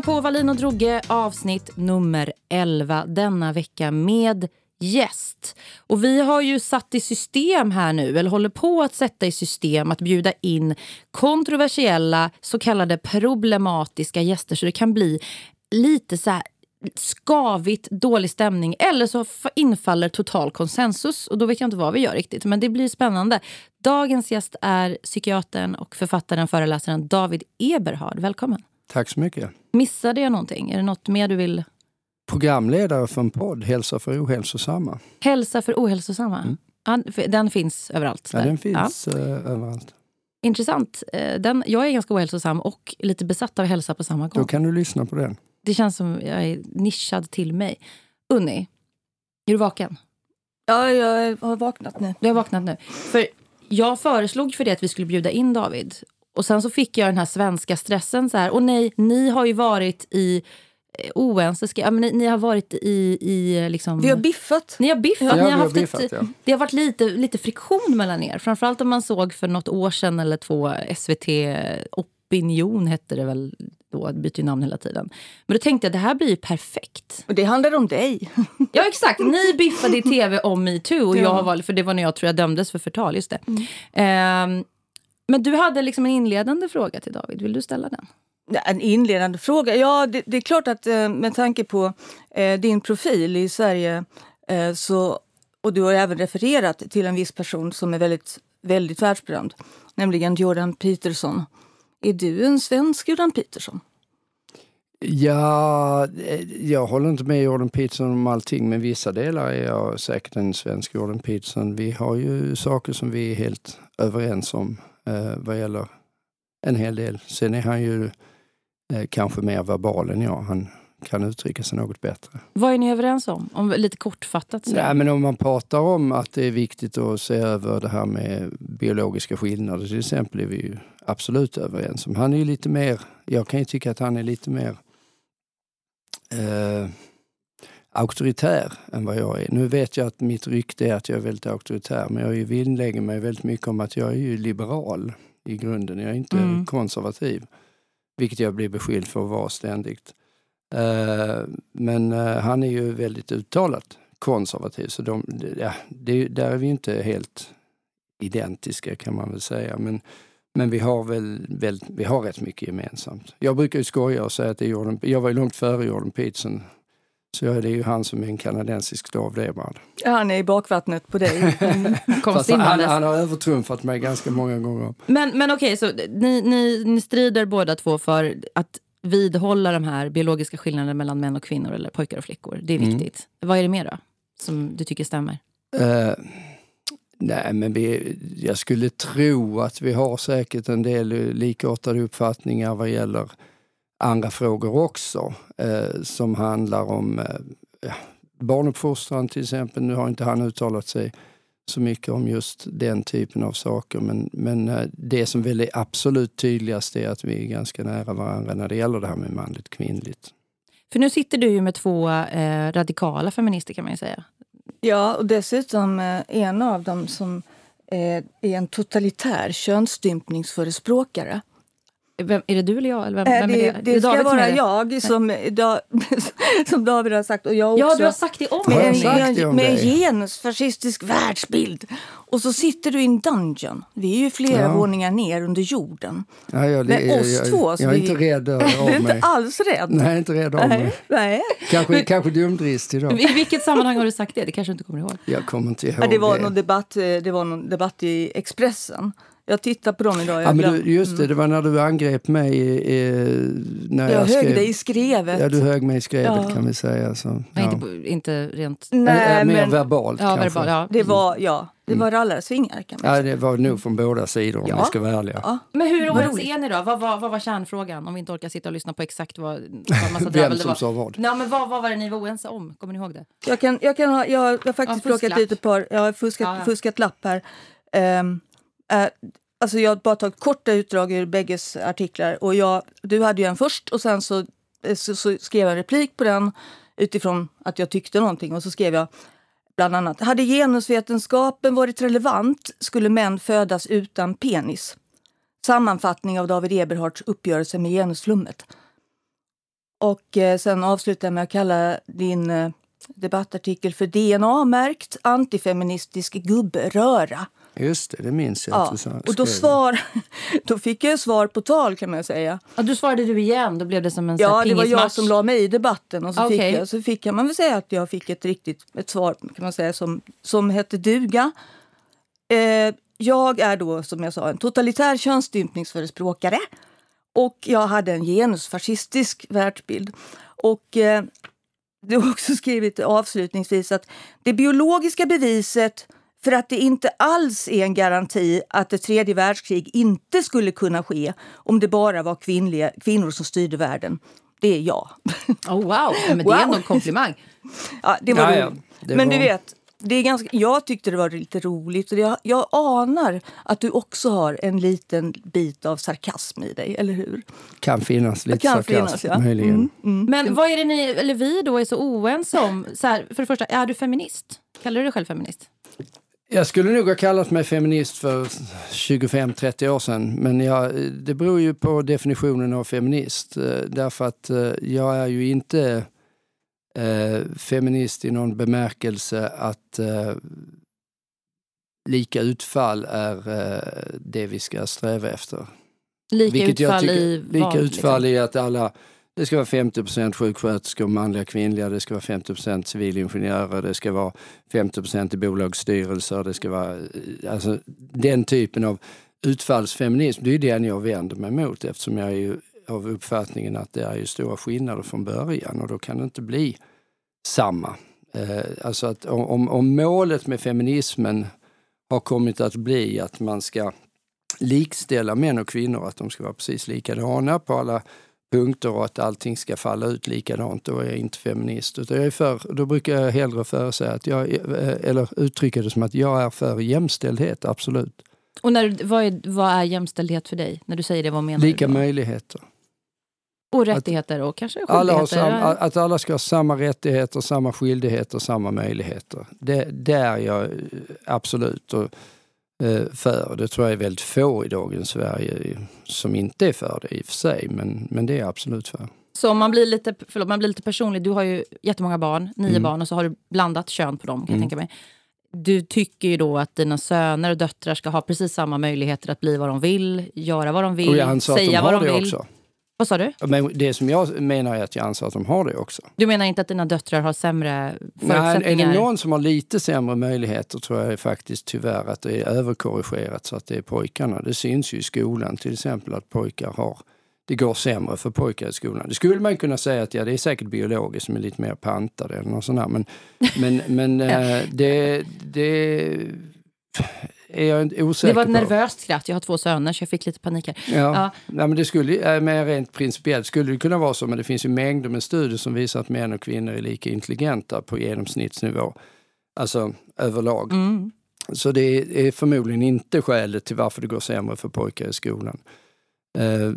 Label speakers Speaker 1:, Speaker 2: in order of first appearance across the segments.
Speaker 1: lyssnar på Valin och Drogge, avsnitt nummer 11 denna vecka med gäst. Och vi har ju satt i system här nu, eller håller på att sätta i system att bjuda in kontroversiella, så kallade problematiska gäster så det kan bli lite så här skavigt, dålig stämning eller så infaller total konsensus. Och Då vet jag inte vad vi gör riktigt, men det blir spännande. Dagens gäst är psykiatern och författaren, föreläsaren David Eberhard. Välkommen.
Speaker 2: Tack så mycket.
Speaker 1: Missade jag någonting? Är det något mer du vill?
Speaker 2: Programledare för en podd, Hälsa för ohälsosamma.
Speaker 1: Hälsa för ohälsosamma? Mm. Ja, den finns överallt?
Speaker 2: Ja, den finns ja. Eh, överallt.
Speaker 1: Intressant. Eh, den, jag är ganska ohälsosam och lite besatt av hälsa på samma gång.
Speaker 2: Då kan du lyssna på den.
Speaker 1: Det känns som jag är nischad till mig. Unni, är du vaken?
Speaker 3: Ja, jag har vaknat nu.
Speaker 1: Du har vaknat nu. För jag föreslog för det att vi skulle bjuda in David. Och sen så fick jag den här svenska stressen. så här, Och nej, ni har ju varit i eh, oense. Ja, men ni, ni, har varit i... i liksom,
Speaker 3: vi har biffat.
Speaker 1: Ni har biffat. Ja, ni har, har haft biffat, ett, ja. Det har varit lite, lite friktion mellan er. Framförallt om man såg för något år sedan eller två SVT Opinion hette det väl då, byter ju namn hela tiden. Men då tänkte jag det här blir ju perfekt.
Speaker 3: Och det handlar om dig.
Speaker 1: ja exakt, ni biffade i tv om metoo och ja. jag var, för det var när jag tror jag dömdes för förtal, just det. Mm. Um, men du hade liksom en inledande fråga till David, vill du ställa den?
Speaker 3: En inledande fråga? Ja, det, det är klart att eh, med tanke på eh, din profil i Sverige eh, så, och du har även refererat till en viss person som är väldigt, väldigt världsberömd, nämligen Jordan Peterson. Är du en svensk Jordan Peterson?
Speaker 2: Ja, jag håller inte med Jordan Peterson om allting, men vissa delar är jag säkert en svensk Jordan Peterson. Vi har ju saker som vi är helt överens om eh, vad gäller en hel del. Sen är han ju eh, kanske mer verbal än jag. Han kan uttrycka sig något bättre.
Speaker 1: Vad är ni överens om? om lite kortfattat? Så.
Speaker 2: Nej, men om man pratar om att det är viktigt att se över det här med biologiska skillnader till exempel är vi ju absolut överens om. Han är ju lite mer, jag kan ju tycka att han är lite mer eh, auktoritär än vad jag är. Nu vet jag att mitt rykte är att jag är väldigt auktoritär men jag vinnlägger mig väldigt mycket om att jag är ju liberal i grunden. Jag är inte mm. konservativ. Vilket jag blir beskylld för att vara ständigt. Uh, men uh, han är ju väldigt uttalat konservativ så de, ja, det, där är vi inte helt identiska kan man väl säga. Men men vi har väl, väl vi har rätt mycket gemensamt. Jag brukar ju skoja och säga att det är Jordan, jag var ju långt före Jordan Peterson. Så det är ju han som är en kanadensisk.
Speaker 3: Ja, han är i bakvattnet på dig.
Speaker 2: Mm. han, han, har övertrumfat mig ganska många gånger.
Speaker 1: Men, men okej, okay, så ni, ni, ni strider båda två för att vidhålla de här biologiska skillnaderna mellan män och kvinnor eller pojkar och flickor. Det är mm. viktigt. Mm. Vad är det mer då, som du tycker stämmer? Uh,
Speaker 2: Nej, men vi, jag skulle tro att vi har säkert en del likartade uppfattningar vad gäller andra frågor också eh, som handlar om eh, barnuppfostran till exempel. Nu har inte han uttalat sig så mycket om just den typen av saker men, men eh, det som väl är absolut tydligast är att vi är ganska nära varandra när det gäller det här med manligt kvinnligt.
Speaker 1: För nu sitter du ju med två eh, radikala feminister kan man ju säga.
Speaker 3: Ja, och dessutom eh, en av dem som eh, är en totalitär könsstympningsförespråkare.
Speaker 1: Vem, är det du eller jag? Eller vem, vem
Speaker 3: det,
Speaker 1: är
Speaker 3: det? det, det ska vara jag som, da, som David har sagt. Och jag också.
Speaker 1: Ja, du har sagt det om
Speaker 3: med, en, med en genusfascistisk världsbild. Och så sitter du i en dungeon. Vi är ju flera ja. våningar ner under jorden.
Speaker 2: Ja, ja, det, med oss
Speaker 3: jag,
Speaker 2: två. Jag, jag är vi, inte rädd av mig.
Speaker 3: Du är inte alls rädd.
Speaker 2: Nej, inte rädd av mig.
Speaker 3: Nej.
Speaker 2: Kanske, kanske dumdristig då.
Speaker 1: I vilket sammanhang har du sagt det? Det kanske du inte kommer ihåg?
Speaker 2: Jag kommer inte ihåg
Speaker 3: ja, det. Var Någon debatt, eh, det var någon debatt i Expressen. Jag tittar på dem idag.
Speaker 2: Ja, men du, just det, det var när du angrep mig. I, när
Speaker 3: jag, jag högg skrev, dig i skrevet.
Speaker 2: Ja, du högg mig i skrevet ja. kan vi säga. Så,
Speaker 1: ja. inte, inte rent...
Speaker 2: Nej, äh, mer men, verbalt
Speaker 1: ja,
Speaker 2: kanske.
Speaker 1: Verbal, ja.
Speaker 3: Det var, ja, det var rallarsvingar kan man
Speaker 2: säga. Ja, det var nog från båda sidor om vi ska vara ärliga. Ja.
Speaker 1: Men hur oense är ni då? Vad, vad, vad var kärnfrågan? Om vi inte orkar sitta och lyssna på exakt vad, vad
Speaker 2: massa Vem som sa vad.
Speaker 1: Nej, men vad, vad var det ni var oense om? Kommer ni ihåg det?
Speaker 3: Jag, kan, jag, kan ha, jag har faktiskt ja, plockat ut ett par, jag har fuskat, fuskat lapp här. Um, uh, Alltså jag har bara tagit korta utdrag ur bägges artiklar. Och jag, du hade ju en först och sen så, eh, så, så, skrev jag en replik på den utifrån att jag tyckte någonting. Och så skrev jag bland annat. Hade genusvetenskapen varit relevant skulle män födas utan penis. Sammanfattning av David Eberhards uppgörelse med genusflummet. Och eh, sen avslutar jag med att kalla din eh, debattartikel för DNA-märkt antifeministisk gubbröra.
Speaker 2: Just det, det minns jag. Ja.
Speaker 3: Att och då, svar, då fick jag svar på tal kan man säga.
Speaker 1: Ja, då svarade du igen? Då blev det som en
Speaker 3: Ja, det var jag som la mig i debatten. Och så, okay. fick jag, så fick kan man väl säga att jag fick ett riktigt ett svar kan man säga, som, som hette duga. Eh, jag är då som jag sa en totalitär könsstympningsförespråkare. Och jag hade en genusfascistisk världsbild. Och eh, du har också skrivit avslutningsvis att det biologiska beviset för att det inte alls är en garanti att ett tredje världskrig inte skulle kunna ske om det bara var kvinnliga, kvinnor som styrde världen. Det är jag.
Speaker 1: Oh, wow, men det är ändå en komplimang.
Speaker 3: Ja, det var ja, ja, det Men var... du vet, det är ganska, jag tyckte det var lite roligt. Och jag, jag anar att du också har en liten bit av sarkasm i dig, eller hur?
Speaker 2: Kan finnas lite kan sarkasm, finnas, ja. möjligen. Mm,
Speaker 1: mm. Men vad är det ni, eller vi då, är så oense om? Så här, för det första, är du feminist? Kallar du dig själv feminist?
Speaker 2: Jag skulle nog ha kallat mig feminist för 25-30 år sedan. Men jag, det beror ju på definitionen av feminist. Eh, därför att eh, jag är ju inte eh, feminist i någon bemärkelse att eh, lika utfall är eh, det vi ska sträva efter.
Speaker 1: Lika Vilket utfall tycker, i
Speaker 2: Lika vad, utfall liksom? i att alla det ska vara 50 sjuksköterskor, manliga och kvinnliga, det ska vara 50% civilingenjörer, det ska vara 50 i bolagsstyrelser, det ska vara eh, alltså, den typen av utfallsfeminism. Det är den jag vänder mig mot eftersom jag är ju av uppfattningen att det är ju stora skillnader från början och då kan det inte bli samma. Eh, alltså att om, om målet med feminismen har kommit att bli att man ska likställa män och kvinnor, att de ska vara precis likadana på alla punkter och att allting ska falla ut likadant, då är jag inte feminist. Utan jag är för, då brukar jag hellre föresäga att jag, eh, eller uttrycka det som att jag är för jämställdhet, absolut.
Speaker 1: Och när, vad, är, vad är jämställdhet för dig? När du säger det, vad menar
Speaker 2: Lika
Speaker 1: du?
Speaker 2: Lika möjligheter.
Speaker 1: Och rättigheter och kanske
Speaker 2: skyldigheter? Alla sam, att alla ska ha samma rättigheter, samma skyldigheter, samma möjligheter. Det, är jag eh, absolut och, för. Det tror jag är väldigt få i dagens Sverige som inte är för det i och för sig, men, men det är jag absolut för.
Speaker 1: Så om man blir lite, förlåt, man blir lite personlig, du har ju jättemånga barn, nio mm. barn, och så har du blandat kön på dem kan mm. jag tänka mig. Du tycker ju då att dina söner och döttrar ska ha precis samma möjligheter att bli vad de vill, göra vad de vill, säga vad de vill. Också. Vad sa du?
Speaker 2: Men det som jag menar är att jag anser att de har det också.
Speaker 1: Du menar inte att dina döttrar har sämre förutsättningar?
Speaker 2: Nej, är det någon som har lite sämre möjligheter tror jag faktiskt tyvärr att det är överkorrigerat så att det är pojkarna. Det syns ju i skolan till exempel att pojkar har det går sämre för pojkar i skolan. Det skulle man kunna säga att ja, det är säkert biologiskt som är lite mer pantade eller något sånt där. Men, men, men. Eh, det, det är jag osäker
Speaker 1: Det var ett
Speaker 2: på.
Speaker 1: nervöst skratt. Jag har två söner så jag fick lite panik här.
Speaker 2: Ja. ja. Nej, men det skulle, eh, mer rent principiellt skulle det kunna vara så, men det finns ju mängder med studier som visar att män och kvinnor är lika intelligenta på genomsnittsnivå. Alltså överlag. Mm. Så det är förmodligen inte skälet till varför det går sämre för pojkar i skolan. Eh,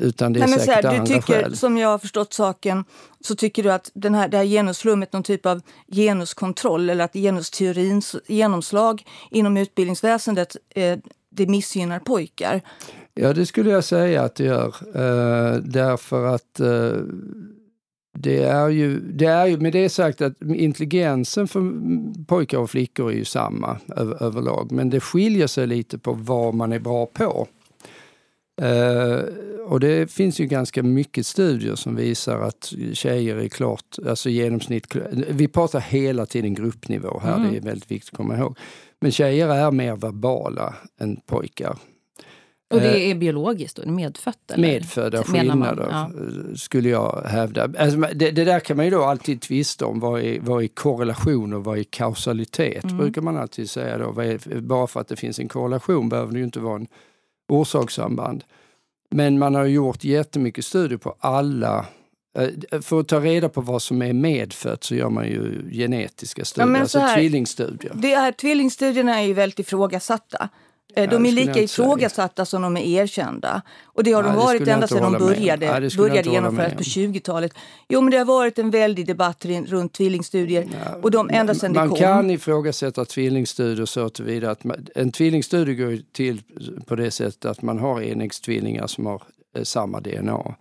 Speaker 2: utan det är Nej, säkert här, du andra
Speaker 3: tycker,
Speaker 2: skäl.
Speaker 3: Som jag har förstått saken så tycker du att den här, det här genusflummet, någon typ av genuskontroll eller att genusteorins genomslag inom utbildningsväsendet, eh, det missgynnar pojkar?
Speaker 2: Ja, det skulle jag säga att det gör. Eh, därför att eh, det är ju, det är ju, med det sagt att intelligensen för pojkar och flickor är ju samma över, överlag. Men det skiljer sig lite på vad man är bra på. Uh, och det finns ju ganska mycket studier som visar att tjejer är klart, alltså genomsnitt, vi pratar hela tiden gruppnivå här, mm. det är väldigt viktigt att komma ihåg. Men tjejer är mer verbala än pojkar.
Speaker 1: Och det eh, är biologiskt, då, medfött?
Speaker 2: Eller? Medfödda skillnader, ja. skulle jag hävda. Alltså, det, det, där kan man ju då alltid tvista om. Vad är, vad är korrelation och vad är kausalitet? Mm. brukar man alltid säga då. Är, bara för att det finns en korrelation behöver det ju inte vara en orsakssamband. Men man har gjort jättemycket studier på alla eh, för att ta reda på vad som är medfött så gör man ju genetiska studier, ja, alltså tvillingstudier.
Speaker 3: Det här, tvillingstudierna är ju väldigt ifrågasatta. Eh, de är lika ifrågasatta som de är erkända. Och det har de varit ända sedan de började, Nej, började genomföras på 20-talet. Jo, men det har varit en väldig debatt runt tvillingstudier. Ja, och de ända sedan
Speaker 2: man
Speaker 3: kom.
Speaker 2: kan ifrågasätta tvillingstudier så tillvida att man, en tvillingstudie går till på det sättet att man har enäggstvillingar som har eh, samma DNA.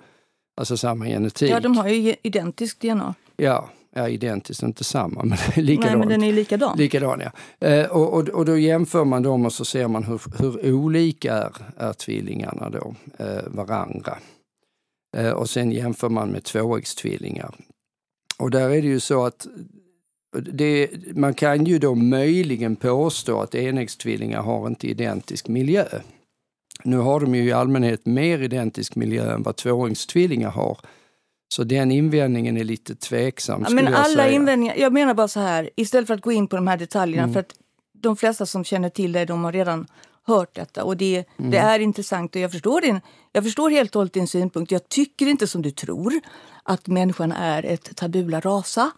Speaker 2: Alltså samma genetik.
Speaker 3: Ja, de har ju identiskt DNA.
Speaker 2: Ja, ja identiskt, inte samma, men likadant.
Speaker 3: Nej, men den är likadan.
Speaker 2: Likadan, ja. Eh, och, och, och då jämför man dem och så ser man hur, hur olika är, är tvillingarna då, eh, varandra. Eh, och sen jämför man med tvåäggstvillingar. Och där är det ju så att det, man kan ju då möjligen påstå att enäggstvillingar har inte identisk miljö. Nu har de ju i allmänhet mer identisk miljö än vad tvåäggstvillingar har. Så den invändningen är lite tveksam.
Speaker 3: Ja, men
Speaker 2: jag
Speaker 3: alla
Speaker 2: säga.
Speaker 3: invändningar, jag menar bara så här, istället för att gå in på de här detaljerna, mm. för att de flesta som känner till det, de har redan hört detta och det, mm. det är intressant och jag förstår, din, jag förstår helt och hållet din synpunkt. Jag tycker inte som du tror att människan är ett tabula rasa.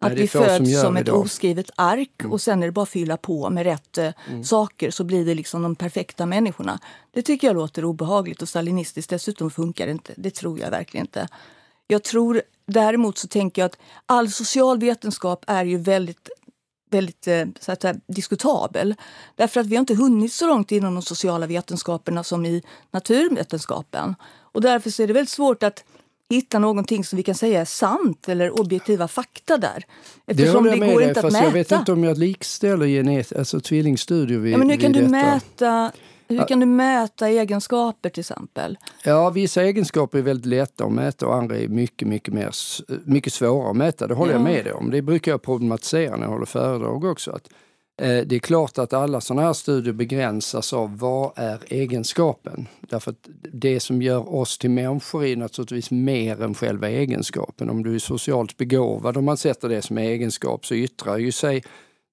Speaker 3: Att vi föds som, som ett oskrivet ark mm. och sen är det bara att fylla på med rätt eh, mm. saker så blir det liksom de perfekta människorna. Det tycker jag låter obehagligt och stalinistiskt. Dessutom funkar det inte. Det tror jag verkligen inte. Jag tror däremot så tänker jag att all social vetenskap är ju väldigt väldigt eh, så att säga, diskutabel. Därför att vi har inte hunnit så långt inom de sociala vetenskaperna som i naturvetenskapen. Och därför är det väldigt svårt att hitta någonting som vi kan säga är sant eller objektiva fakta där.
Speaker 2: Eftersom det, det går dig, inte att mäta. Jag vet inte om jag likställer genet, alltså tvillingstudier vid,
Speaker 3: ja, men hur kan
Speaker 2: du
Speaker 3: detta. mäta hur kan du mäta egenskaper till exempel?
Speaker 2: Ja, vissa egenskaper är väldigt lätta att mäta och andra är mycket, mycket, mer, mycket svårare att mäta. Det håller ja. jag med om. Det brukar jag problematisera när jag håller föredrag också. Att, eh, det är klart att alla sådana här studier begränsas av vad är egenskapen? Därför att det som gör oss till människor är naturligtvis mer än själva egenskapen. Om du är socialt begåvad, om man sätter det som egenskap, så yttrar ju sig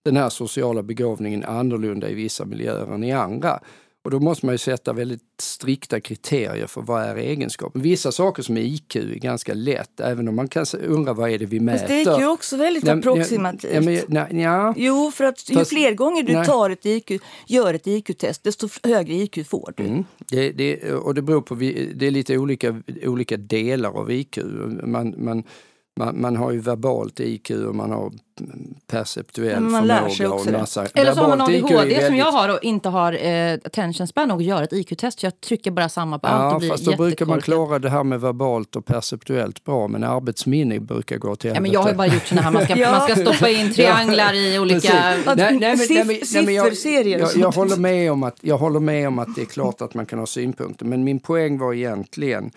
Speaker 2: den här sociala begåvningen annorlunda i vissa miljöer än i andra. Och då måste man ju sätta väldigt strikta kriterier för vad är egenskapen. Vissa saker som IQ är ganska lätt, även om man kan undra vad är det vi mäter. Fast
Speaker 3: det är ju också väldigt ja, approximativt. Men, ja, ja. Jo, för att ju Fast, fler gånger du nej. tar ett IQ, gör ett IQ-test, desto högre IQ får du. Mm.
Speaker 2: Det, det, och det beror på, det är lite olika, olika delar av IQ. Man, man, man, man, har ju verbalt IQ och man har perceptuell man förmåga. Och massa,
Speaker 1: Eller så har man ADHD väldigt... som jag har och inte har eh, attention span och gör ett IQ-test. Jag trycker bara samma på allt
Speaker 2: ja, och blir fast då brukar man klara det här med verbalt och perceptuellt bra men arbetsminne brukar gå till
Speaker 1: ja, men Jag har ju bara gjort såna här, man ska, ja. man ska stoppa in trianglar i olika...
Speaker 3: Sifferserier.
Speaker 2: Jag, jag, håller med om att, jag håller med om att det är klart att man kan ha synpunkter men min poäng var egentligen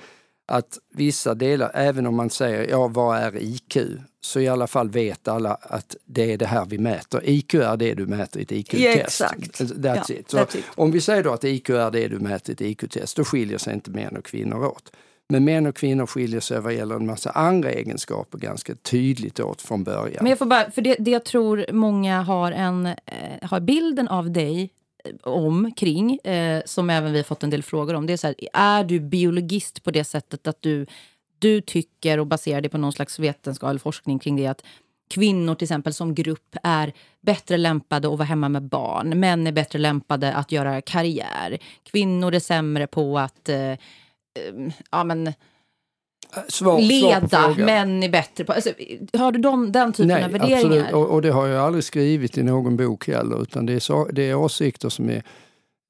Speaker 2: att vissa delar, även om man säger ja, vad är IQ? Så i alla fall vet alla att det är det här vi mäter. IQ är det du mäter i ett IQ-test. Ja,
Speaker 3: exakt.
Speaker 2: That's ja, it. Så that's it. Om vi säger då att IQ är det du mäter i ett IQ-test, då skiljer sig inte män och kvinnor åt. Men män och kvinnor skiljer sig vad gäller en massa andra egenskaper ganska tydligt åt från början.
Speaker 1: Men jag får bara, för det, det jag tror många har en, eh, har bilden av dig om, kring, eh, som även vi har fått en del frågor om. Det är så här, är du biologist på det sättet att du, du tycker och baserar det på någon slags vetenskap eller forskning kring det att kvinnor till exempel som grupp är bättre lämpade att vara hemma med barn. Män är bättre lämpade att göra karriär. Kvinnor är sämre på att eh, eh ja, men, Svar, leda, svar män är bättre på... Alltså, har du de, den typen Nej, av värderingar? Absolut.
Speaker 2: Och, och, det har jag aldrig skrivit i någon bok heller, utan det är, så, det är åsikter som är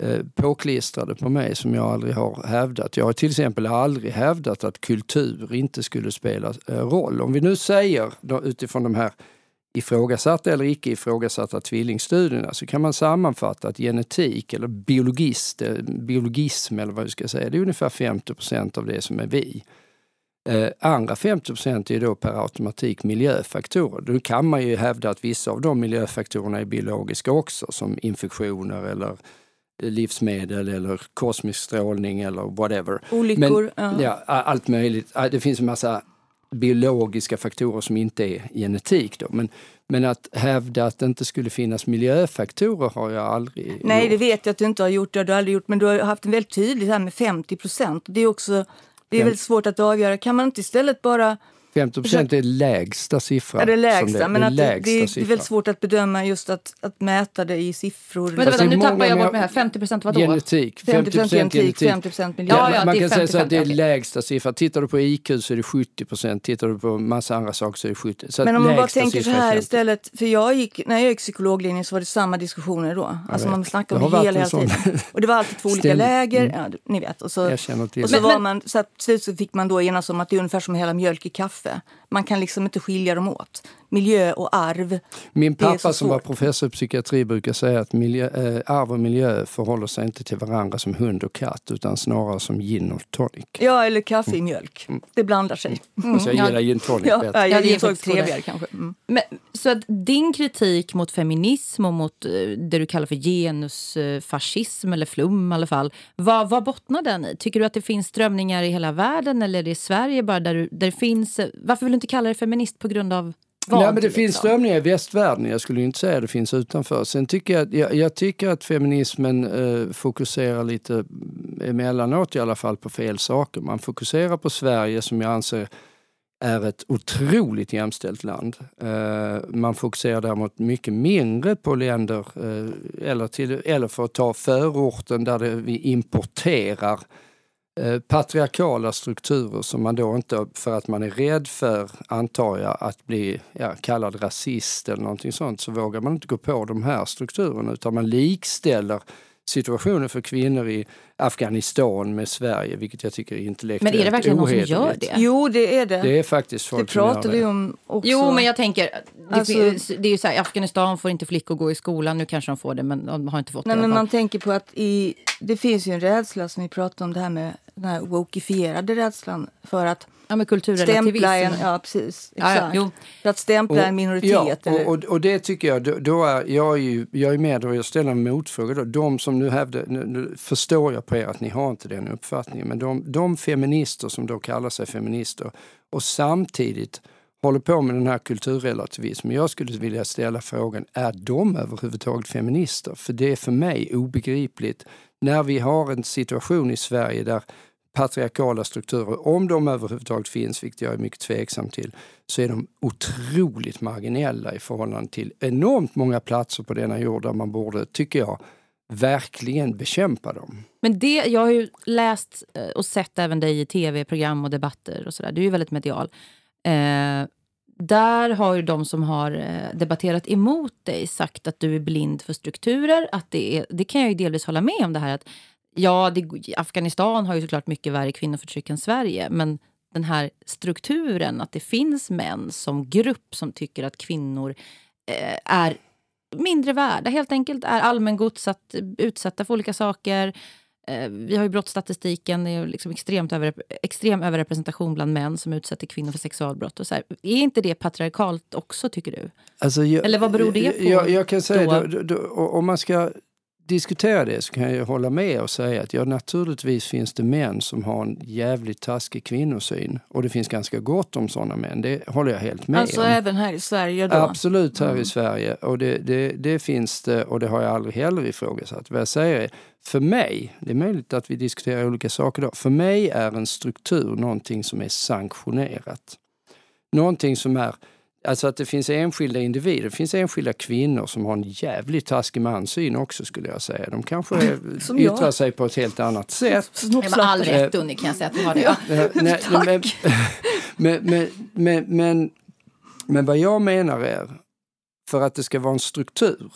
Speaker 2: eh, påklistrade på mig som jag aldrig har hävdat. Jag har till exempel aldrig hävdat att kultur inte skulle spela eh, roll. Om vi nu säger då, utifrån de här ifrågasatta eller icke ifrågasatta tvillingstudierna så kan man sammanfatta att genetik eller biologist, eh, biologism eller vad vi ska säga, det är ungefär 50% av det som är vi. Eh, andra 50 procent är då per automatik miljöfaktorer. Då kan man ju hävda att vissa av de miljöfaktorerna är biologiska också, som infektioner eller livsmedel eller kosmisk strålning eller whatever.
Speaker 3: Olyckor.
Speaker 2: Men, ja. ja. allt möjligt. Det finns en massa biologiska faktorer som inte är genetik. Då. Men, men att hävda att det inte skulle finnas miljöfaktorer har jag aldrig
Speaker 3: Nej,
Speaker 2: gjort.
Speaker 3: det vet jag att du inte har gjort. Det har du aldrig gjort. Men du har haft en väldigt tydlig här med 50 procent. Det är också det är väldigt svårt att avgöra. Kan man inte istället bara
Speaker 2: 50 procent är lägsta siffran.
Speaker 3: Ja, det är lägsta, det, men det, är, det, är, det är väldigt svårt att bedöma just att, att mäta det i siffror.
Speaker 1: Men vänta, nu tappar jag bort mig här. 50 procent vadå?
Speaker 2: Genetik. 50 procent genetik,
Speaker 3: 50 procent miljö.
Speaker 2: Ja, ja, man kan säga så att det är okay. lägsta siffran. Tittar du på IQ så är det 70 procent, tittar du på massa andra saker så är det 70. Så
Speaker 3: men om man bara tänker så här istället, för jag gick, när jag gick psykologlinjen så var det samma diskussioner då. Alltså man snackade om det hela, hela tiden. Och det var alltid två olika läger, mm. ja, ni vet. Och så, och så var man, så att, till slut fick man då enas om att det är ungefär som hela mjölk i kaffe. there Man kan liksom inte skilja dem åt. Miljö och arv.
Speaker 2: Min pappa som var professor i psykiatri brukar säga att miljö, äh, arv och miljö förhåller sig inte till varandra som hund och katt utan snarare som gin och tonic.
Speaker 3: Ja, eller kaffe i mjölk. Mm. Det blandar sig.
Speaker 2: Mm. Så jag gillar gin tonic
Speaker 3: ja, bättre. Ja, gin tonic trevligare kanske. Mm.
Speaker 1: Men, så att din kritik mot feminism och mot eh, det du kallar för genusfascism, eller flum i alla fall. Vad, vad bottnar den i? Tycker du att det finns strömningar i hela världen eller är det i Sverige bara där, du, där det finns... Varför vill inte kalla dig feminist på grund av
Speaker 2: vad? Nej, men det liksom? finns strömningar i västvärlden. Jag skulle inte säga att det finns utanför. Sen tycker jag, jag, jag tycker att feminismen eh, fokuserar lite emellanåt i alla fall på fel saker. Man fokuserar på Sverige som jag anser är ett otroligt jämställt land. Eh, man fokuserar däremot mycket mindre på länder, eh, eller, till, eller för att ta förorten där det, vi importerar patriarkala strukturer som man då inte, för att man är rädd för, antar jag, att bli ja, kallad rasist eller någonting sånt, så vågar man inte gå på de här strukturerna utan man likställer situationen för kvinnor i Afghanistan med Sverige, vilket jag tycker är intellektuellt
Speaker 1: Men är det verkligen någon som gör det?
Speaker 3: Jo, det är det.
Speaker 2: Det är faktiskt folk
Speaker 3: Det pratar vi om också.
Speaker 1: Jo, men jag tänker, det, alltså, det är ju så här, Afghanistan får inte flickor gå i skolan. Nu kanske de får det, men de har inte fått
Speaker 3: nej,
Speaker 1: det.
Speaker 3: Men man tänker på att i, det finns ju en rädsla som vi pratar om, det här med den här wokifierade rädslan för att
Speaker 1: Ja, med kulturrelativism.
Speaker 3: En, ja, precis. Ja, ja, För att stämpla och, en minoritet.
Speaker 2: Ja, och, och, och, det tycker jag, då, då, är jag är ju, jag är med och jag ställer en motfråga. Då. De som nu hävdar, nu, nu, förstår jag på er att ni har inte den uppfattningen, men de, de feminister som då kallar sig feminister och samtidigt håller på med den här kulturrelativismen. Jag skulle vilja ställa frågan, är de överhuvudtaget feminister? För det är för mig obegripligt när vi har en situation i Sverige där patriarkala strukturer, om de överhuvudtaget finns, vilket jag är mycket tveksam till, så är de otroligt marginella i förhållande till enormt många platser på denna jord där man borde, tycker jag, verkligen bekämpa dem.
Speaker 1: Men det, jag har ju läst eh, och sett även dig i tv-program och debatter och sådär. Du är ju väldigt medial. Eh, där har ju de som har eh, debatterat emot dig sagt att du är blind för strukturer. Att det, är, det kan jag ju delvis hålla med om. det här att Ja, det, Afghanistan har ju såklart mycket värre kvinnoförtryck än Sverige. Men den här strukturen, att det finns män som grupp som tycker att kvinnor eh, är mindre värda, helt enkelt. Är allmängods, att utsatta för olika saker. Eh, vi har ju brottsstatistiken, det är liksom extremt över, extrem överrepresentation bland män som utsätter kvinnor för sexualbrott. Och så här. Är inte det patriarkalt också, tycker du?
Speaker 2: Alltså jag,
Speaker 1: Eller vad beror det på?
Speaker 2: Jag, jag kan säga, då, då, då, om man ska diskutera det så kan jag hålla med och säga att ja, naturligtvis finns det män som har en jävligt taskig kvinnosyn. Och det finns ganska gott om sådana män, det håller jag helt med
Speaker 3: alltså
Speaker 2: om.
Speaker 3: Även här i Sverige då?
Speaker 2: Absolut här mm. i Sverige. Och det, det, det, finns det och det har jag aldrig heller ifrågasatt. Vad jag säger är, för mig, det är möjligt att vi diskuterar olika saker då, för mig är en struktur någonting som är sanktionerat. Någonting som är Alltså att det finns enskilda individer, det finns enskilda kvinnor som har en jävligt taskig manssyn också skulle jag säga. De kanske som yttrar jag. sig på ett helt annat sätt.
Speaker 1: Med all rätt Unni kan jag säga att de har det. Ja.
Speaker 2: Nej, Tack! Men, men, men, men, men vad jag menar är, för att det ska vara en struktur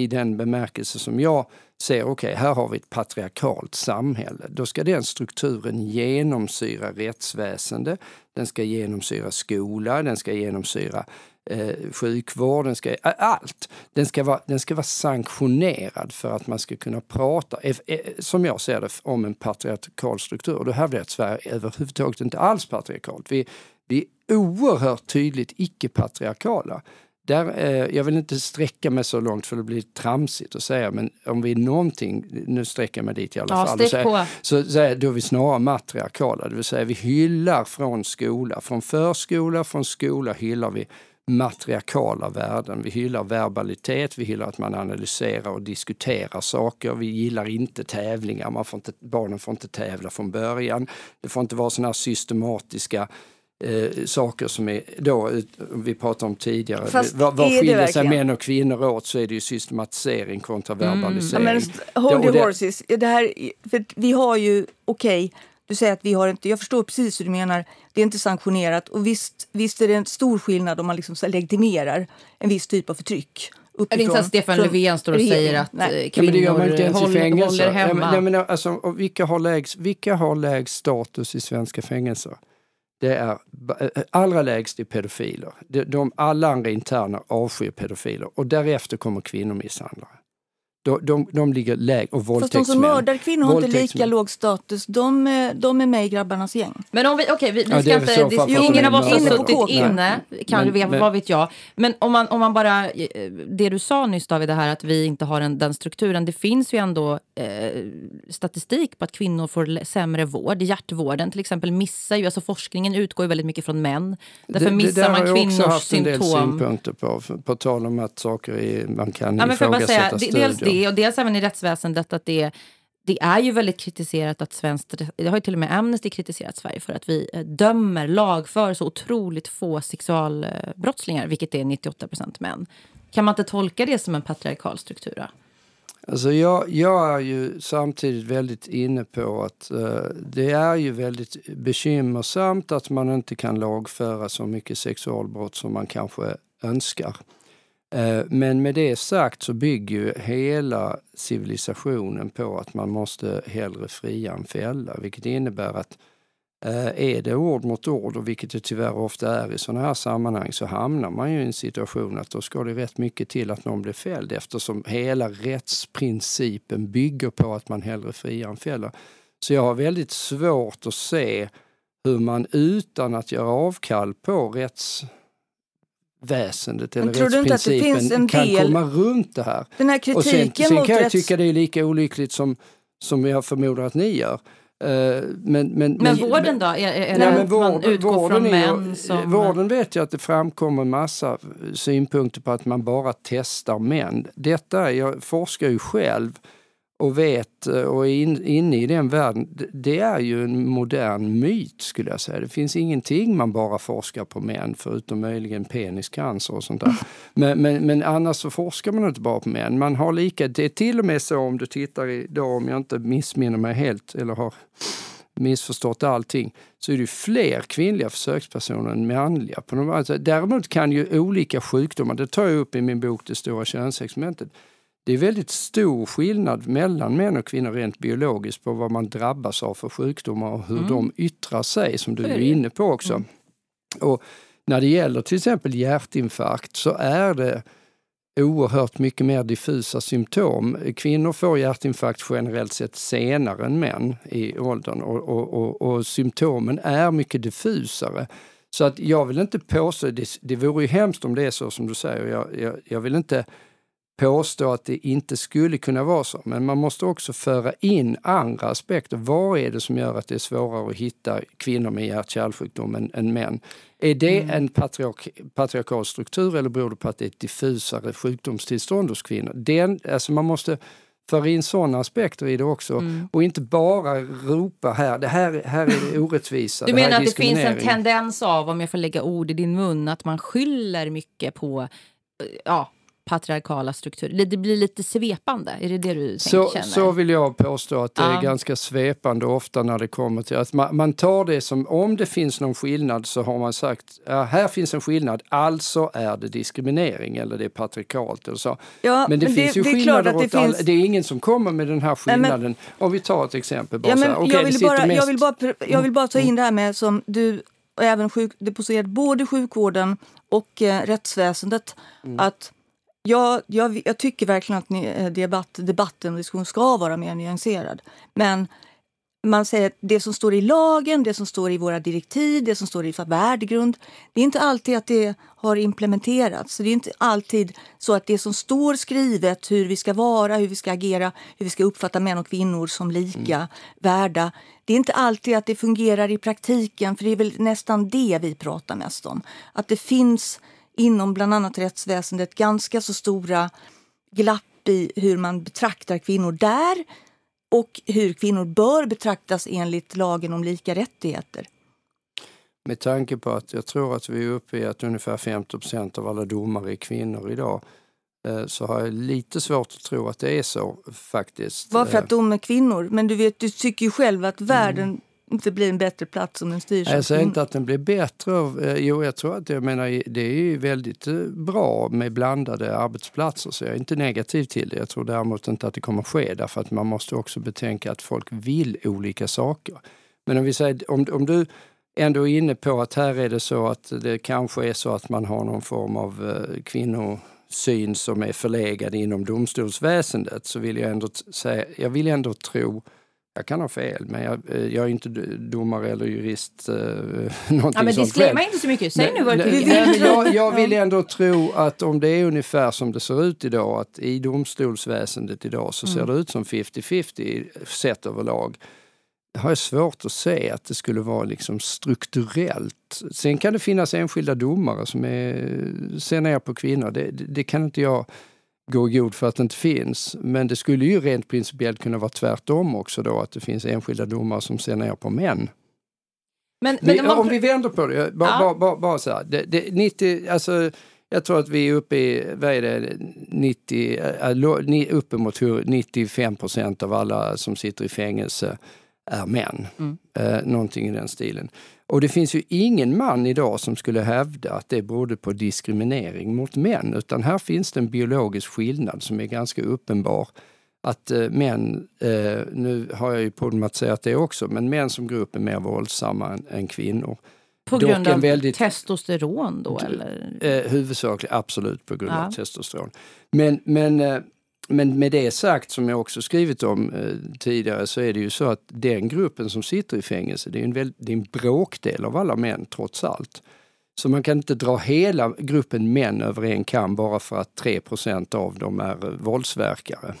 Speaker 2: i den bemärkelse som jag ser, okej, okay, här har vi ett patriarkalt samhälle. Då ska den strukturen genomsyra rättsväsende, den ska genomsyra skola, den ska genomsyra eh, sjukvård, den ska, allt. Den ska, vara, den ska vara sanktionerad för att man ska kunna prata, eh, eh, som jag ser det, om en patriarkal struktur. Då hävdar jag att Sverige överhuvudtaget inte alls patriarkalt. Vi, vi är oerhört tydligt icke-patriarkala. Där, eh, jag vill inte sträcka mig så långt för det blir tramsigt att säga, men om vi är någonting, nu sträcker jag mig dit i alla ja, fall, så, så, så då är vi snarare matriarkala, det vill säga vi hyllar från skola, från förskola, från skola hyllar vi matriarkala värden. Vi hyllar verbalitet, vi hyllar att man analyserar och diskuterar saker. Vi gillar inte tävlingar, man får inte, barnen får inte tävla från början. Det får inte vara såna här systematiska eh, saker som är då, vi pratade om tidigare, Fast vad, vad skiljer sig män och kvinnor åt så är det ju systematisering kontra verbalisering.
Speaker 3: Mm. men, hold your horses. Det här, för vi har ju, okej, okay, du säger att vi har inte, jag förstår precis hur du menar, det är inte sanktionerat och visst, visst är det en stor skillnad om man liksom legitimerar en viss typ av förtryck.
Speaker 1: Uppifrån, det är inte så att Stefan Löfven står och säger att nej. Eh, kvinnor ja, men håller, håller hemma.
Speaker 2: Ja, men, alltså, vilka, har lägst, vilka har lägst status i svenska fängelser? Det är eh, eh, allra lägst i pedofiler. De, de, alla andra interner avskyr pedofiler och därefter kommer kvinnomisshandlare. De, de, de ligger lägre. Och våldtäktsmän.
Speaker 3: Fast de som mördar kvinnor har inte lika låg status. De, de är med i grabbarnas gäng.
Speaker 1: Men om vi, okej, okay, vi, vi ja, ska inte... Det, ingen av oss har suttit inne, kan men, veta, men, vad vet jag. Men om man, om man bara... Eh, det du sa nyss David, det här att vi inte har en, den strukturen. Det finns ju ändå eh, statistik på att kvinnor får sämre vård. Hjärtvården till exempel missar ju... Alltså forskningen utgår ju väldigt mycket från män. Därför det, missar det man kvinnors symptom. Det har jag också haft en del
Speaker 2: synpunkter på. På tal om att saker är, man kan ja, ifrågasätta studier
Speaker 1: det och dels även i rättsväsendet att det, det är ju väldigt kritiserat att svenskt, det har ju till och med Amnesty kritiserat Sverige för att vi eh, dömer, lagför så otroligt få sexualbrottslingar, vilket är 98 män. Kan man inte tolka det som en patriarkal struktur?
Speaker 2: Alltså jag, jag är ju samtidigt väldigt inne på att uh, det är ju väldigt bekymmersamt att man inte kan lagföra så mycket sexualbrott som man kanske önskar. Eh, men med det sagt så bygger ju hela civilisationen på att man måste hellre fria än fälla, vilket innebär att eh, är det ord mot ord, och vilket det tyvärr ofta är i sådana här sammanhang, så hamnar man ju i en situation att då ska det rätt mycket till att någon blir fälld eftersom hela rättsprincipen bygger på att man hellre friar än fäller. Så jag har väldigt svårt att se hur man utan att göra avkall på rätts väsendet eller rättsprincipen kan del, komma runt det här.
Speaker 3: Den här kritiken och
Speaker 2: sen, sen
Speaker 3: mot
Speaker 2: kan jag
Speaker 3: rätts...
Speaker 2: tycka det är lika olyckligt som, som jag förmodar att ni gör. Uh, men, men,
Speaker 1: men, men vården då? Är, är nej, men vård, man utgår vården från män som...
Speaker 2: Vården vet jag att det framkommer massa synpunkter på att man bara testar män. Detta, jag forskar ju själv och vet eh, och är in, inne i den världen, det är ju en modern myt skulle jag säga. Det finns ingenting man bara forskar på män förutom möjligen peniscancer och sånt där. Men, men, men annars så forskar man inte bara på män. Man har lika, det är till och med så om du tittar idag, om jag inte missminner mig helt eller har missförstått allting, så är det fler kvinnliga försökspersoner än manliga. På de, alltså, däremot kan ju olika sjukdomar, det tar jag upp i min bok Det stora könsexperimentet, det är väldigt stor skillnad mellan män och kvinnor rent biologiskt på vad man drabbas av för sjukdomar och hur mm. de yttrar sig, som du är inne på också. Mm. Och när det gäller till exempel hjärtinfarkt så är det oerhört mycket mer diffusa symptom. Kvinnor får hjärtinfarkt generellt sett senare än män i åldern och, och, och, och symptomen är mycket diffusare. Så att jag vill inte påstå, det, det vore ju hemskt om det är så som du säger, jag, jag, jag vill inte påstå att det inte skulle kunna vara så. Men man måste också föra in andra aspekter. Vad är det som gör att det är svårare att hitta kvinnor med hjärt-kärlsjukdom än, än män? Är det mm. en patriark, patriarkal struktur eller beror det på att det är ett diffusare sjukdomstillstånd hos kvinnor? Den, alltså man måste föra in sådana aspekter i det också mm. och inte bara ropa här, det här, här är orättvisa.
Speaker 1: Du menar att det finns en tendens av, om jag får lägga ord i din mun, att man skyller mycket på ja, patriarkala strukturer? Det blir lite svepande? Är det det du
Speaker 2: så,
Speaker 1: känner?
Speaker 2: Så vill jag påstå att det ja. är ganska svepande ofta när det kommer till att man, man, tar det som om det finns någon skillnad så har man sagt ja, här finns en skillnad, alltså är det diskriminering eller det är patriarkalt eller så. Ja, men det men finns det, ju det skillnader åt det, finns... all, det är ingen som kommer med den här skillnaden. Nej, men... Om vi tar ett exempel. Bara ja, men,
Speaker 3: okay, jag, vill bara, mest... jag, vill bara, jag vill bara ta in mm. det här med som du och även sjuk, det poserat både sjukvården och eh, rättsväsendet. Mm. Att Ja, jag, jag tycker verkligen att ni, eh, debatt, debatten och diskussionen ska vara mer nyanserad. Men man säger att det som står i lagen, det som står i våra direktiv, det som står i värdegrund, det är inte alltid att det har implementerats. Det är inte alltid så att det som står skrivet, hur vi ska vara, hur vi ska agera, hur vi ska uppfatta män och kvinnor som lika mm. värda, det är inte alltid att det fungerar i praktiken, för det är väl nästan det vi pratar mest om. Att det finns inom bland annat rättsväsendet ganska så stora glapp i hur man betraktar kvinnor där och hur kvinnor bör betraktas enligt lagen om lika rättigheter.
Speaker 2: Med tanke på att jag tror att vi är uppe i att ungefär 50% av alla domare är kvinnor idag eh, så har jag lite svårt att tro att det är så faktiskt.
Speaker 3: Bara för att de är kvinnor. Men du vet, du tycker ju själv att världen mm inte blir en bättre plats om den styrs
Speaker 2: Jag säger inte att den blir bättre. Eh, jo, jag tror att jag menar, det är ju väldigt eh, bra med blandade arbetsplatser så jag är inte negativ till det. Jag tror däremot inte att det kommer ske därför att man måste också betänka att folk vill olika saker. Men om vi säger, om, om du ändå är inne på att här är det så att det kanske är så att man har någon form av eh, kvinnosyn som är förlegad inom domstolsväsendet så vill jag ändå säga, jag vill ändå tro jag kan ha fel, men jag, eh, jag är inte domare eller jurist. Eh,
Speaker 1: någonting ja, men disclaimer inte så mycket. Säg nu vad du
Speaker 2: tycker. Jag, jag vill ändå tro att om det är ungefär som det ser ut idag, att i domstolsväsendet idag så ser mm. det ut som 50-50 sett överlag. Det har jag svårt att se att det skulle vara liksom strukturellt. Sen kan det finnas enskilda domare som är, ser ner på kvinnor. Det, det, det kan inte jag gå god för att det inte finns. Men det skulle ju rent principiellt kunna vara tvärtom också då, att det finns enskilda domare som ser ner på män. Men, men vi, om vi vänder på det, bara, ja. bara, bara, så här. Det, det, 90, alltså, jag tror att vi är uppe i, vad är det, 90, äh, uppemot 95 procent av alla som sitter i fängelse är män. Mm. Eh, någonting i den stilen. Och det finns ju ingen man idag som skulle hävda att det berodde på diskriminering mot män, utan här finns det en biologisk skillnad som är ganska uppenbar. Att eh, män, eh, nu har jag ju problematiserat det också, men män som grupp är mer våldsamma än, än kvinnor.
Speaker 1: På grund av väldigt, testosteron då eller?
Speaker 2: Eh, huvudsakligen absolut på grund ja. av testosteron. Men, men eh, men med det sagt, som jag också skrivit om eh, tidigare, så är det ju så att den gruppen som sitter i fängelse, det är en, väl, det är en bråkdel av alla män trots allt. Så man kan inte dra hela gruppen män över en kam bara för att 3% av dem är eh, våldsverkare.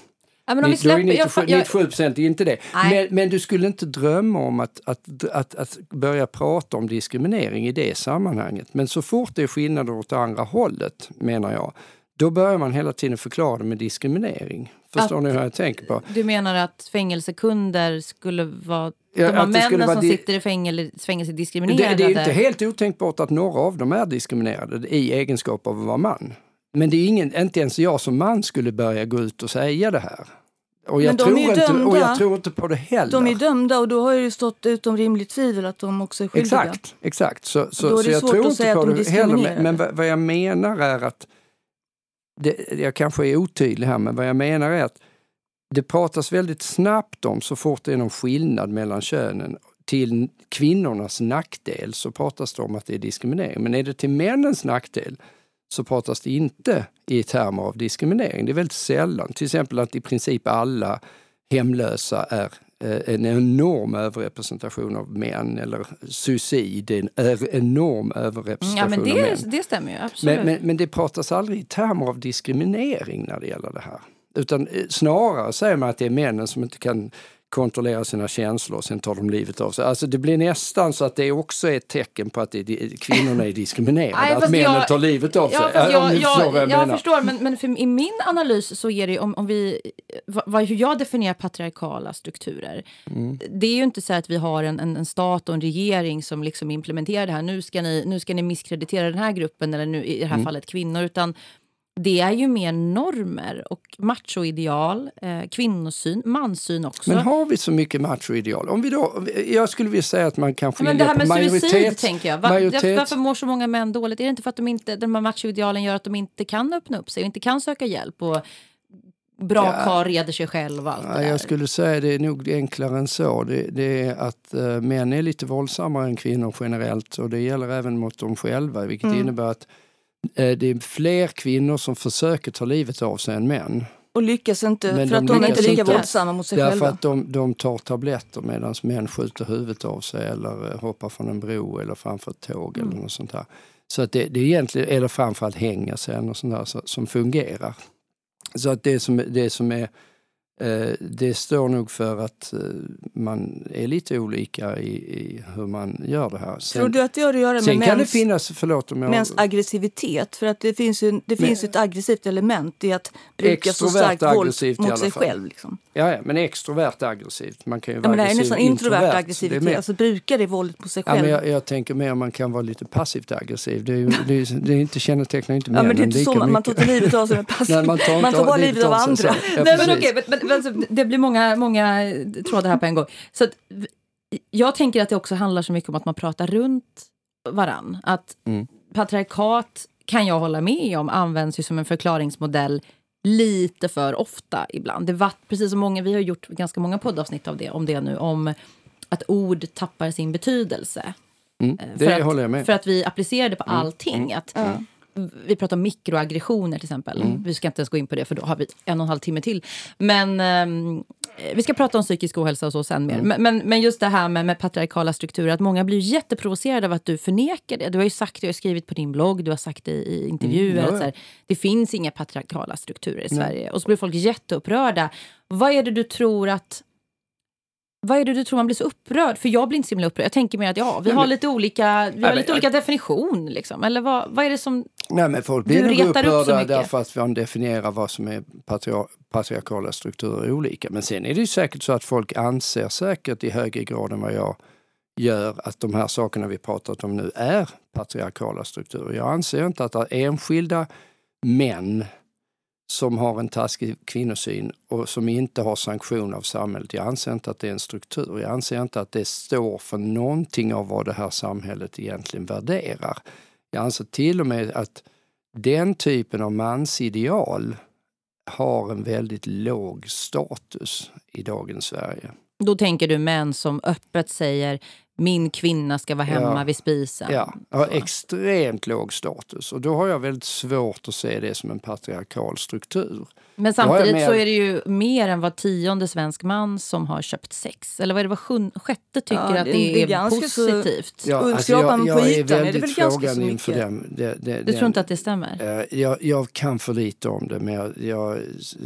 Speaker 2: Ja, men om vi släpper, 97, jag, 97 procent är inte det. Men, men, du skulle inte drömma om att, att, att, att, börja prata om diskriminering i det sammanhanget. Men så fort det är skillnader åt andra hållet, menar jag, då börjar man hela tiden förklara det med diskriminering. Förstår att, ni hur jag tänker på?
Speaker 1: Du menar att fängelsekunder skulle vara ja, de männen som sitter i fängelse, fängelse diskriminerade?
Speaker 2: Det, det är inte helt otänkbart att några av dem är diskriminerade i egenskap av att vara man. Men det är ingen, inte ens jag som man skulle börja gå ut och säga det här. Och jag, tror inte, dömda. och jag tror inte på det heller.
Speaker 3: De är dömda och då har det stått utom rimligt tvivel att de också är skyldiga.
Speaker 2: Exakt, exakt. Så, så, då är det så jag tror inte på det heller. Men, men vad jag menar är att det, jag kanske är otydlig här, men vad jag menar är att det pratas väldigt snabbt om, så fort det är någon skillnad mellan könen, till kvinnornas nackdel så pratas det om att det är diskriminering. Men är det till männens nackdel så pratas det inte i termer av diskriminering. Det är väldigt sällan. Till exempel att i princip alla hemlösa är en enorm överrepresentation av män eller suicid, en enorm överrepresentation
Speaker 1: ja, men det,
Speaker 2: av män.
Speaker 1: Det stämmer ju, absolut.
Speaker 2: Men, men, men, det pratas aldrig i termer av diskriminering när det gäller det här. Utan eh, snarare säger man att det är männen som inte kan kontrollera sina känslor och sen tar de livet av sig. Alltså det blir nästan så att det också är ett tecken på att det, kvinnorna är diskriminerade, Nej, att männen jag, tar livet av sig. Ja,
Speaker 1: jag, jag, jag, jag förstår, men, men för, i min analys så är det om, om vi, vad, hur jag definierar patriarkala strukturer. Mm. Det är ju inte så att vi har en, en, en, stat och en regering som liksom implementerar det här. Nu ska ni, nu ska ni misskreditera den här gruppen, eller nu, i det här mm. fallet kvinnor. Utan det är ju mer normer och machoideal, eh, kvinnosyn, mansyn också.
Speaker 2: Men har vi så mycket machoideal? Om vi då, jag skulle vilja säga att man kan skilja men det här med majoritet, suicid,
Speaker 1: tänker jag. Va, majoritet. Varför mår så många män dåligt? Är det inte för att de, inte, de här machoidealen gör att de inte kan öppna upp sig och inte kan söka hjälp? Och, bra ja, karl reder sig själv och allt ja,
Speaker 2: det där. Jag skulle säga det är nog enklare än så. Det, det är att uh, män är lite våldsammare än kvinnor generellt och det gäller även mot dem själva vilket mm. innebär att det är fler kvinnor som försöker ta livet av sig än män.
Speaker 3: Och lyckas inte Men för att de, är inte lika våldsamma mot sig
Speaker 2: därför
Speaker 3: själva?
Speaker 2: Därför att de, de tar tabletter medan män skjuter huvudet av sig eller eh, hoppar från en bro eller framför ett tåg mm. eller något sånt där. Så att det, det är egentligen, eller framförallt hänga sen och sånt där så, som fungerar. Så att det som, det som är Eh, det står nog för att eh, man är lite olika i, i hur man gör det här.
Speaker 3: Sen, Tror du att det har att göra med
Speaker 2: sen mäns, det finnas, förlåt om jag,
Speaker 3: mäns aggressivitet? För att det finns, ju, det finns ett aggressivt element i att bruka så starkt våld mot sig själv. Liksom.
Speaker 2: Ja, ja, men extrovert aggressivt. Man kan ju
Speaker 3: vara ja, men
Speaker 2: aggressiv,
Speaker 3: nästan introvert aggressivitet. Det alltså bruka det våldet på sig själv.
Speaker 2: Ja, men jag, jag tänker mer man kan vara lite passivt aggressiv. Det, är ju, det, är, det är inte, kännetecknar inte
Speaker 3: männen ja, men det är inte så man, man tar till livet av sig med passiv. Nej, man tar, man tar bara livet av andra.
Speaker 1: Nej, men okej, men, men, alltså, det blir många, många trådar här på en gång. Så att, jag tänker att det också handlar så mycket om att man pratar runt varann. Att mm. patriarkat kan jag hålla med om används ju som en förklaringsmodell lite för ofta ibland. Det var, precis som många, vi har gjort ganska många poddavsnitt av det, om det nu, om att ord tappar sin betydelse.
Speaker 2: Mm, eh, det
Speaker 1: att,
Speaker 2: håller jag med.
Speaker 1: För att vi applicerar det på mm, allting. Mm, att, mm vi pratar om mikroaggressioner till exempel. Mm. Vi ska inte ens gå in på det för då har vi en och en halv timme till. Men um, vi ska prata om psykisk ohälsa och så sen mer. Mm. Men, men, just det här med, med patriarkala strukturer, att många blir jätteprovocerade av att du förnekar det. Du har ju sagt, du har skrivit på din blogg, du har sagt det i intervjuer. Mm. Ja, ja. Att här, det finns inga patriarkala strukturer i Sverige. Och så blir folk jätteupprörda. Vad är det du tror att vad är det du tror man blir så upprörd? För jag blir inte så himla upprörd. Jag tänker mer att ja, vi har lite olika, vi har lite olika definition. Liksom. Eller vad, vad är det som
Speaker 2: Nej, men folk blir nog upprörda därför att man definierar vad som är patriarkala strukturer olika. Men sen är det ju säkert så att folk anser säkert i högre grad än vad jag gör att de här sakerna vi pratat om nu är patriarkala strukturer. Jag anser inte att enskilda män som har en taskig kvinnosyn och som inte har sanktion av samhället. Jag anser inte att det är en struktur. Jag anser inte att det står för någonting av vad det här samhället egentligen värderar. Jag anser till och med att den typen av mansideal har en väldigt låg status i dagens Sverige.
Speaker 1: Då tänker du män som öppet säger min kvinna ska vara hemma ja. vid spisen.
Speaker 2: Ja, har extremt låg status och då har jag väldigt svårt att se det som en patriarkal struktur.
Speaker 1: Men samtidigt så är det ju mer än var tionde svensk man som har köpt sex. Eller vad är det, var sjun, sjätte tycker ja, det, att det, det är, är positivt?
Speaker 2: Så, ja, alltså jag, jag är väldigt är frågan inför dem.
Speaker 1: Det, det, du tror inte att det stämmer?
Speaker 2: Uh, jag, jag, kan för lite om det men jag, jag,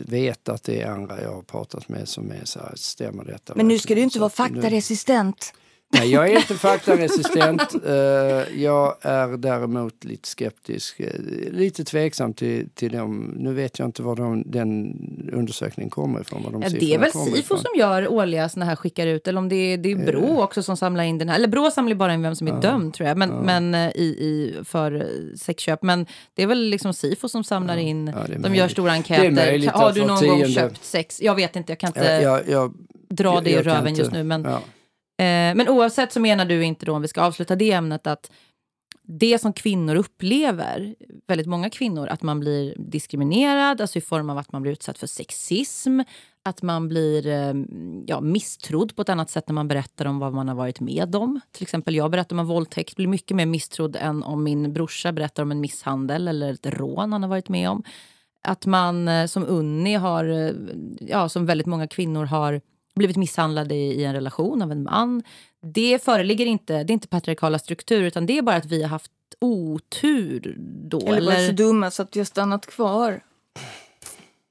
Speaker 2: vet att det är andra jag har pratat med som är så här, stämmer detta?
Speaker 3: Men nu ska du inte vara faktaresistent.
Speaker 2: Nej, jag är inte faktaresistent. Uh, jag är däremot lite skeptisk, uh, lite tveksam till, till dem. Nu vet jag inte var de, den undersökningen kommer ifrån. Var de
Speaker 1: ja, det är väl Sifo som gör årliga såna här skickar ut, eller om det är, det är Brå uh, också som samlar in den här. Eller Brå samlar bara in vem som är dömd tror jag, men, men i, i, för sexköp. Men det är väl liksom Sifo som samlar in, de möjligt. gör stora enkäter. Har du någon gång köpt sex? Jag vet inte, jag kan inte jag, jag, dra det i röven just nu. Men, ja. Eh, men oavsett så menar du inte då, om vi ska avsluta det ämnet, att det som kvinnor upplever, väldigt många kvinnor, att man blir diskriminerad, alltså i form av att man blir utsatt för sexism, att man blir eh, ja, misstrodd på ett annat sätt när man berättar om vad man har varit med om. Till exempel jag berättar om en våldtäkt, blir mycket mer misstrodd än om min brorsa berättar om en misshandel eller ett rån han har varit med om. Att man eh, som Unni har, eh, ja, som väldigt många kvinnor har blivit misshandlade i en relation av en man. Det föreligger inte, det är inte patriarkala strukturer utan det är bara att vi har haft otur då.
Speaker 3: Eller, eller... var så dumma så att vi har stannat kvar.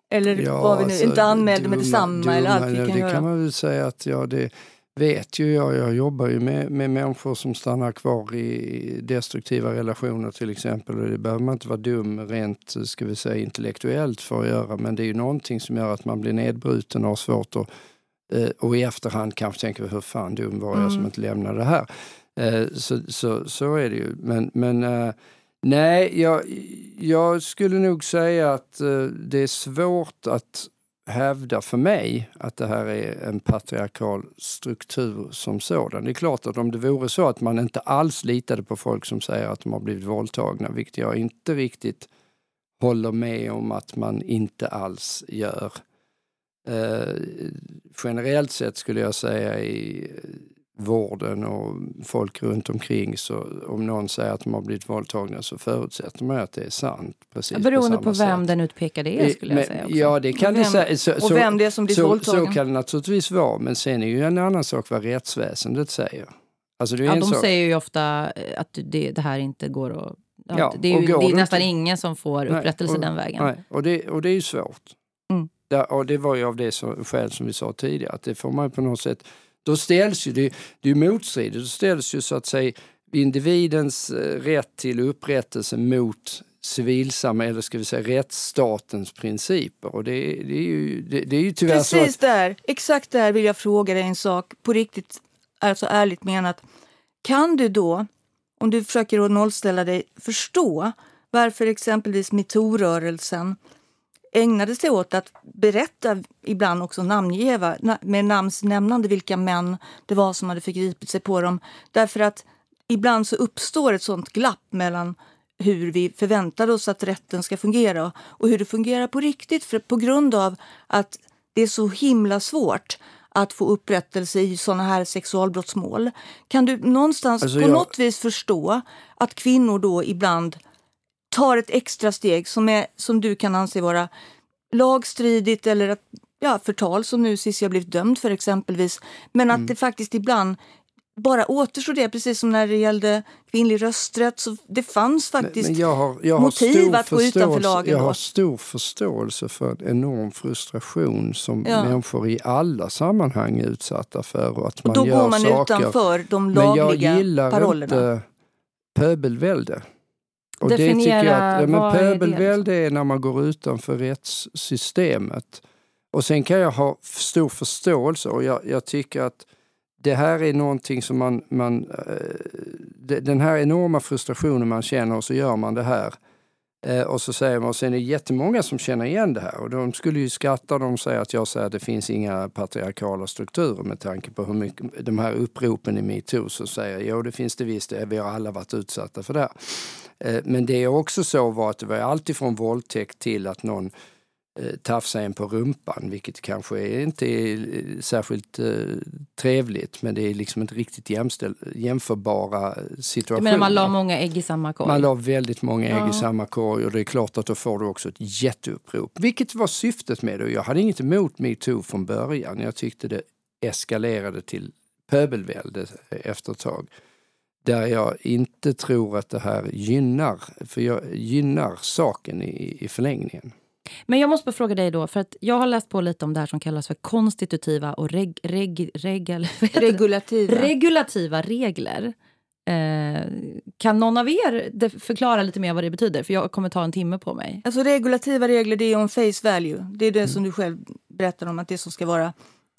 Speaker 3: Eller ja, var vi nu alltså, inte anmälda med detsamma dumma, eller allt vi kan
Speaker 2: Det
Speaker 3: göra.
Speaker 2: kan man väl säga att ja, det vet ju jag. Jag jobbar ju med, med människor som stannar kvar i destruktiva relationer till exempel. Och det behöver man inte vara dum rent ska vi säga, intellektuellt för att göra. Men det är ju någonting som gör att man blir nedbruten och har svårt att och i efterhand kanske tänker vi, hur fan dum var jag mm. som inte lämnade det här? Eh, så, så, så är det ju. Men, men eh, nej, jag, jag skulle nog säga att det är svårt att hävda för mig att det här är en patriarkal struktur som sådan. Det är klart att om det vore så att man inte alls litade på folk som säger att de har blivit våldtagna, vilket jag inte riktigt håller med om att man inte alls gör, Eh, generellt sett skulle jag säga i vården och folk runt omkring så om någon säger att de har blivit våldtagna så förutsätter man att det är sant. Precis
Speaker 1: Beroende
Speaker 2: på,
Speaker 1: på vem sätt. den utpekade är skulle jag säga. Också.
Speaker 2: Ja det kan
Speaker 3: det
Speaker 2: säga. Så,
Speaker 3: och vem det är som blir så, våldtagen.
Speaker 2: Så kan det naturligtvis vara men sen är ju en annan sak vad rättsväsendet säger.
Speaker 1: Alltså det är ja, de sak. säger ju ofta att det, det här inte går att... Ja, det är, ju, det är nästan ingen som får upprättelse nej, och, den vägen.
Speaker 2: Nej, och, det, och det är ju svårt. Och det var ju av det skäl som vi sa tidigare, att det får man på något sätt, då ställs ju, det, det är motstridigt, då ställs ju så att säga individens eh, rätt till upprättelse mot civilsamhället, eller ska vi säga rättsstatens principer. Och det, det, är, ju, det, det är ju tyvärr
Speaker 3: Precis
Speaker 2: så
Speaker 3: att... där, exakt där vill jag fråga dig en sak, på riktigt, alltså ärligt menat. Kan du då, om du försöker att nollställa dig, förstå varför exempelvis metoo-rörelsen ägnade sig åt att berätta, ibland också namnge med namnsnämnande vilka män det var som hade förgripit sig på dem. Därför att ibland så uppstår ett sånt glapp mellan hur vi förväntar oss att rätten ska fungera och hur det fungerar på riktigt för, på grund av att det är så himla svårt att få upprättelse i såna här sexualbrottsmål. Kan du någonstans alltså på jag... något vis förstå att kvinnor då ibland tar ett extra steg som, är, som du kan anse vara lagstridigt eller att, ja, förtal som nu Cissi har blivit dömd för exempelvis. Men att mm. det faktiskt ibland bara återstår det, precis som när det gällde kvinnlig rösträtt. Så det fanns faktiskt men, jag har, jag har motiv att gå utanför lagen.
Speaker 2: Jag då. har stor förståelse för en enorm frustration som ja. människor i alla sammanhang är utsatta för. Och att man
Speaker 3: och då
Speaker 2: gör
Speaker 3: går man
Speaker 2: saker.
Speaker 3: utanför de lagliga
Speaker 2: parollerna. Men jag gillar
Speaker 3: parollerna.
Speaker 2: inte pöbelvälde.
Speaker 1: Och Definiera, det tycker jag att, ja,
Speaker 2: men pöbelvälde är, är när man går utanför rättssystemet. Och sen kan jag ha stor förståelse och jag, jag tycker att det här är någonting som man, man eh, den här enorma frustrationen man känner och så gör man det här. Eh, och så säger man, och sen är det jättemånga som känner igen det här och de skulle ju skratta de säger att jag säger att det finns inga patriarkala strukturer med tanke på hur mycket, de här uppropen i metoo Så säger jo det finns det visst, vi har alla varit utsatta för det. Eh, men det är också så var att det var alltifrån våldtäkt till att någon Eh, tafsa en på rumpan, vilket kanske inte är eh, särskilt eh, trevligt, men det är liksom inte riktigt jämställ, jämförbara situationer.
Speaker 1: Du menar man la många ägg i samma korg?
Speaker 2: Man la väldigt många ägg ja. i samma korg och det är klart att då får du också ett jätteupprop. Vilket var syftet med det. Jag hade inget emot metoo från början. Jag tyckte det eskalerade till pöbelvälde efter ett tag där jag inte tror att det här gynnar, för jag gynnar saken i, i förlängningen.
Speaker 1: Men jag måste bara fråga dig då, för att jag har läst på lite om det här som kallas för konstitutiva och reg, reg, regel,
Speaker 3: regulativa.
Speaker 1: regulativa regler. Eh, kan någon av er förklara lite mer vad det betyder? För jag kommer ta en timme på mig.
Speaker 3: Alltså regulativa regler det är om face value. Det är det mm. som du själv berättar om, att det som ska vara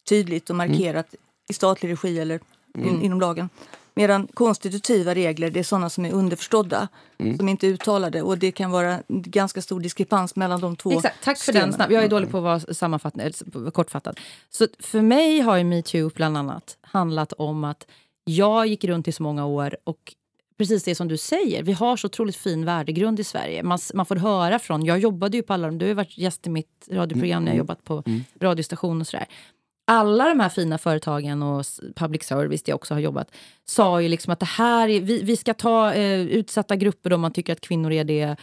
Speaker 3: tydligt och markerat mm. i statlig regi eller in, mm. inom lagen. Medan konstitutiva regler det är sådana som är underförstådda, mm. som inte är uttalade. Och det kan vara ganska stor diskrepans mellan de två
Speaker 1: Exakt. Tack för den snabb. Jag är dålig på att vara kortfattad. Så för mig har ju metoo bland annat handlat om att jag gick runt i så många år och precis det som du säger, vi har så otroligt fin värdegrund i Sverige. Man, man får höra från, jag jobbade ju på alla de, du har varit gäst i mitt radioprogram mm. när jag mm. jobbat på mm. radiostation och sådär alla de här fina företagen och public service, där jag också har jobbat, sa ju liksom att det här är, vi, vi ska ta eh, utsatta grupper om man tycker att kvinnor är det.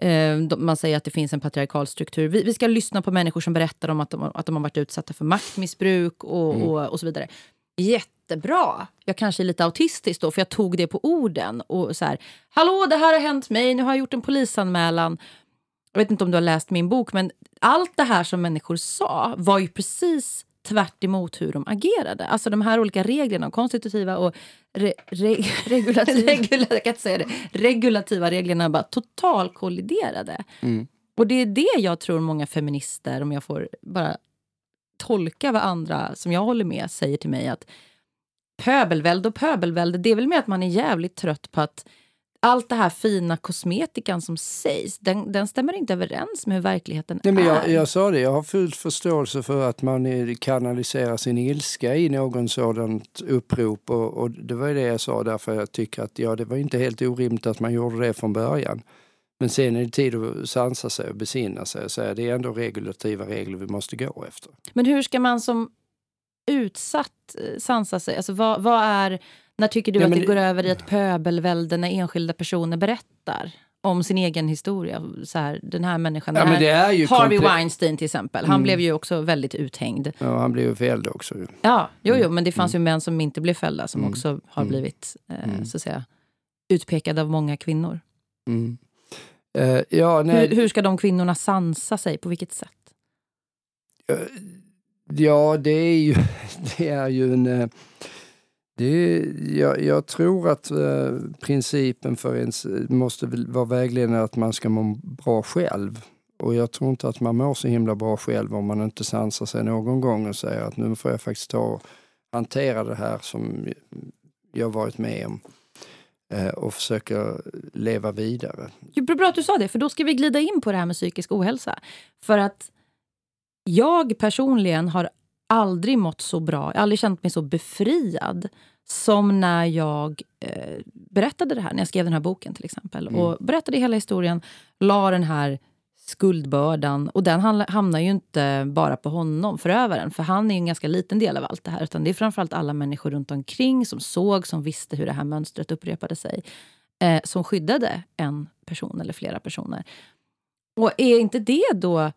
Speaker 1: Eh, man säger att det finns en patriarkal struktur. Vi, vi, ska lyssna på människor som berättar om att de, att de har varit utsatta för maktmissbruk och, mm. och, och så vidare. Jättebra! Jag kanske är lite autistisk då, för jag tog det på orden. Och så här, Hallå, det här har hänt mig, nu har jag gjort en polisanmälan. Jag vet inte om du har läst min bok, men allt det här som människor sa var ju precis tvärt hur de agerade. Alltså de här olika reglerna, konstitutiva och re, re, regulativa, regula, det, regulativa reglerna bara totalkolliderade. Mm. Och det är det jag tror många feminister, om jag får bara tolka vad andra som jag håller med säger till mig, att pöbelvälde och pöbelvälde, det är väl mer att man är jävligt trött på att allt det här fina kosmetikan som sägs, den, den stämmer inte överens med hur verkligheten
Speaker 2: Nej, men jag,
Speaker 1: är.
Speaker 2: Jag sa det, jag har full förståelse för att man kanaliserar sin ilska i någon sådant upprop och, och, det var det jag sa därför jag tycker att ja, det var inte helt orimligt att man gjorde det från början. Men sen är det tid att sansa sig och besinna sig och säga det är ändå regulativa regler vi måste gå efter.
Speaker 1: Men hur ska man som utsatt eh, sansa sig? Alltså vad, vad är när tycker du ja, att det går över i ett pöbelvälde när enskilda personer berättar om sin egen historia? Så här, den här människan, ja, den här, Harvey Weinstein till exempel, han mm. blev ju också väldigt uthängd.
Speaker 2: Ja, han blev ju fälld också.
Speaker 1: Ja, jo, jo, men det fanns mm. ju män som inte blev fällda som mm. också har mm. blivit eh, mm. så att säga, utpekade av många kvinnor.
Speaker 2: Uh, ja,
Speaker 1: hur, hur ska de kvinnorna sansa sig? På vilket sätt?
Speaker 2: Ja, det är ju, det är ju en... Eh, det, jag, jag tror att eh, principen för ens måste vara vägledande att man ska må bra själv. Och jag tror inte att man mår så himla bra själv om man inte sansar sig någon gång och säger att nu får jag faktiskt ta och hantera det här som jag varit med om eh, och försöka leva vidare.
Speaker 1: Bra att du sa det, för då ska vi glida in på det här med psykisk ohälsa. För att jag personligen har aldrig mått så bra, aldrig känt mig så befriad som när jag eh, berättade det här, när jag skrev den här boken till exempel. Mm. Och berättade hela historien, la den här skuldbördan. Och den hamnar ju inte bara på honom, förövaren. För han är en ganska liten del av allt det här. Utan det är framförallt alla människor runt omkring som såg, som visste hur det här mönstret upprepade sig. Eh, som skyddade en person eller flera personer. Och är inte det då eh,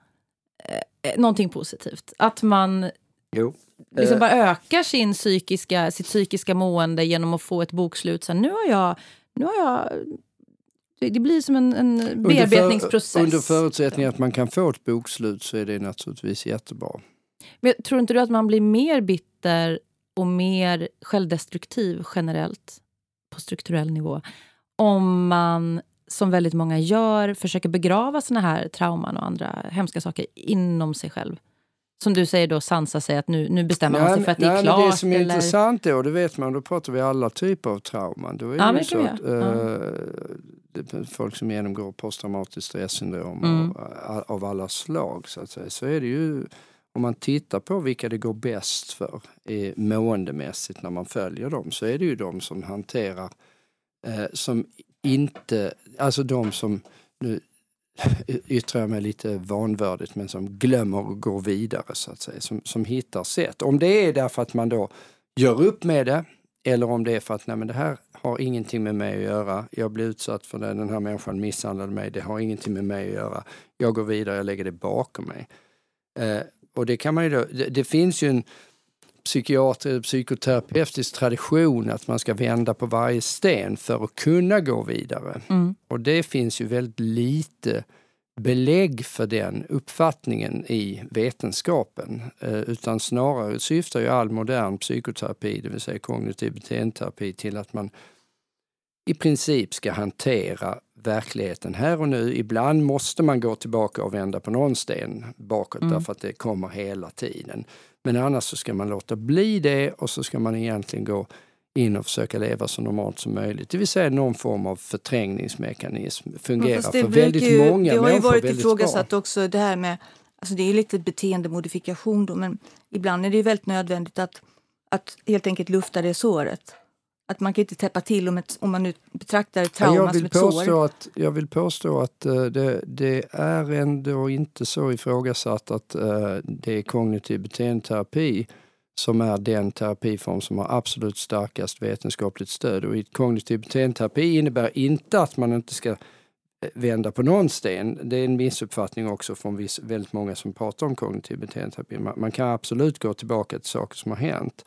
Speaker 1: någonting positivt? Att man
Speaker 2: jo.
Speaker 1: liksom bara ökar sin psykiska, sitt psykiska mående genom att få ett bokslut. Så nu har jag, nu har jag det blir som en, en bearbetningsprocess.
Speaker 2: Under, för, under förutsättning att man kan få ett bokslut så är det naturligtvis jättebra.
Speaker 1: Men tror inte du att man blir mer bitter och mer självdestruktiv generellt på strukturell nivå om man, som väldigt många gör, försöker begrava såna här trauman och andra hemska saker inom sig själv? Som du säger då sansa sig, att nu, nu bestämmer man sig för att det är nej, klart?
Speaker 2: Det som är eller? intressant då, det vet man, då pratar vi alla typer av trauman. Då är ja, det så att, äh, folk som genomgår posttraumatiskt stressyndrom mm. av, av alla slag så att säga, så är det ju om man tittar på vilka det går bäst för eh, måendemässigt när man följer dem så är det ju de som hanterar eh, som inte, alltså de som nu yttrar jag mig lite vanvördigt, men som glömmer och går vidare så att säga, som, som hittar sätt. Om det är därför att man då gör upp med det eller om det är för att nej men det här har ingenting med mig att göra. Jag blir utsatt för det, den här människan misshandlade mig. Det har ingenting med mig att göra. Jag går vidare, jag lägger det bakom mig. Eh, och det kan man ju då, det, det finns ju en psykiater, psykoterapeutisk tradition att man ska vända på varje sten för att kunna gå vidare. Mm. Och det finns ju väldigt lite belägg för den uppfattningen i vetenskapen. Eh, utan snarare syftar ju all modern psykoterapi, det vill säga kognitiv beteendeterapi, till att man i princip ska hantera verkligheten här och nu. Ibland måste man gå tillbaka och vända på någon sten bakåt mm. därför att det kommer hela tiden. Men annars så ska man låta bli det och så ska man egentligen gå in och försöka leva så normalt som möjligt. Det vill säga någon form av förträngningsmekanism fungerar för väldigt ju, många
Speaker 3: Det har ju varit ifrågasatt också det här med, alltså det är lite beteendemodifikation då, men ibland är det ju väldigt nödvändigt att, att helt enkelt lufta det såret. Att man kan inte täppa till om, ett, om man nu betraktar trauma
Speaker 2: jag vill
Speaker 3: som ett
Speaker 2: påstå
Speaker 3: sår.
Speaker 2: Att, jag vill påstå att uh, det, det, är ändå inte så ifrågasatt att uh, det är kognitiv beteendeterapi som är den terapiform som har absolut starkast vetenskapligt stöd. Och kognitiv beteendeterapi innebär inte att man inte ska eh, vända på någon sten. Det är en missuppfattning också från viss, väldigt många som pratar om kognitiv beteendeterapi. Man, man kan absolut gå tillbaka till saker som har hänt.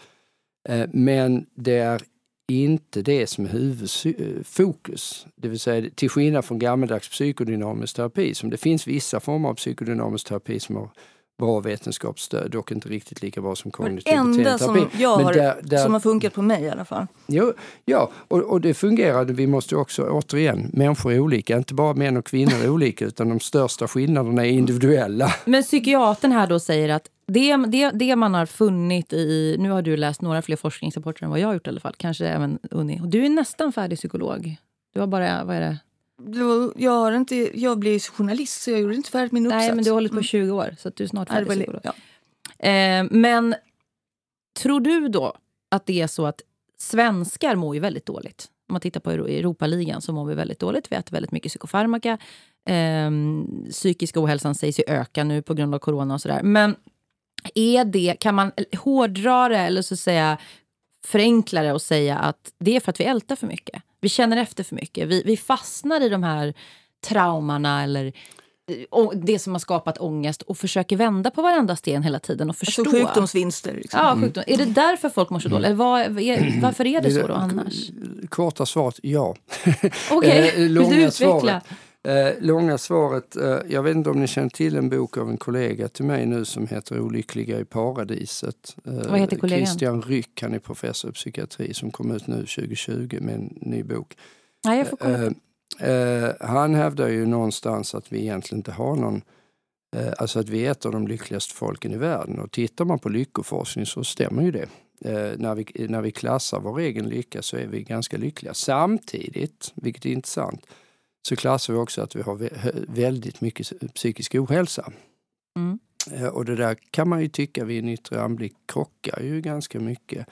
Speaker 2: Men det är inte det som är huvudfokus. Det vill säga till skillnad från gammaldags psykodynamisk terapi, som det finns vissa former av psykodynamisk terapi som har bra vetenskapsstöd, dock inte riktigt lika bra som kognitiv beteendeterapi.
Speaker 3: Det enda som jag har, där, där, som har funkat på mig i alla fall.
Speaker 2: Jo, ja, och, och det fungerade. Vi måste också, återigen, människor är olika. Inte bara män och kvinnor är olika, utan de största skillnaderna är individuella.
Speaker 1: Men psykiatern här då säger att det, det, det man har funnit i... Nu har du läst några fler forskningsrapporter än vad jag har gjort i alla fall. Kanske även Unni. Och du är nästan färdig psykolog. Du har bara, vad är det?
Speaker 3: Jag, har inte, jag blev journalist så jag gjorde inte färdigt min uppsats.
Speaker 1: Nej, men du har hållit på 20 mm. år så du är snart färdig psykolog. Ja. Eh, men tror du då att det är så att svenskar mår ju väldigt dåligt? Om man tittar på Europaligan så mår vi väldigt dåligt. Vi äter väldigt mycket psykofarmaka. Eh, psykiska ohälsan sägs ju öka nu på grund av corona och sådär. Men är det, kan man hårdra det eller så säga förenkla det och säga att det är för att vi ältar för mycket? Vi känner efter för mycket. Vi, vi fastnar i de här traumorna eller det som har skapat ångest och försöker vända på varenda sten hela tiden och alltså förstå.
Speaker 3: Alltså sjukdomsvinster. Liksom.
Speaker 1: Ja, sjukdom. Mm. Är det därför folk mår så dåligt? Eller vad, är, varför är det så då annars?
Speaker 2: Korta svaret, ja.
Speaker 1: Okej, okay. vill du utveckla? Svaret.
Speaker 2: Eh, långa svaret, eh, jag vet inte om ni känner till en bok av en kollega till mig nu som heter Olyckliga i paradiset.
Speaker 1: Eh, Vad heter kollegan?
Speaker 2: Christian Ryck, han är professor i psykiatri som kom ut nu 2020 med en ny bok.
Speaker 1: Ja, jag får kolla.
Speaker 2: Eh, eh, han hävdar ju någonstans att vi egentligen inte har någon eh, Alltså att vi är ett av de lyckligaste folken i världen och tittar man på lyckoforskning så stämmer ju det. när, vi, när vi klassar vår egen lycka så är vi ganska lyckliga. Samtidigt, vilket är intressant, så klassar vi också att vi har väldigt mycket psykisk ohälsa. Mm. Eh, och det där kan man ju tycka vid en yttre anblick krockar ju ganska mycket.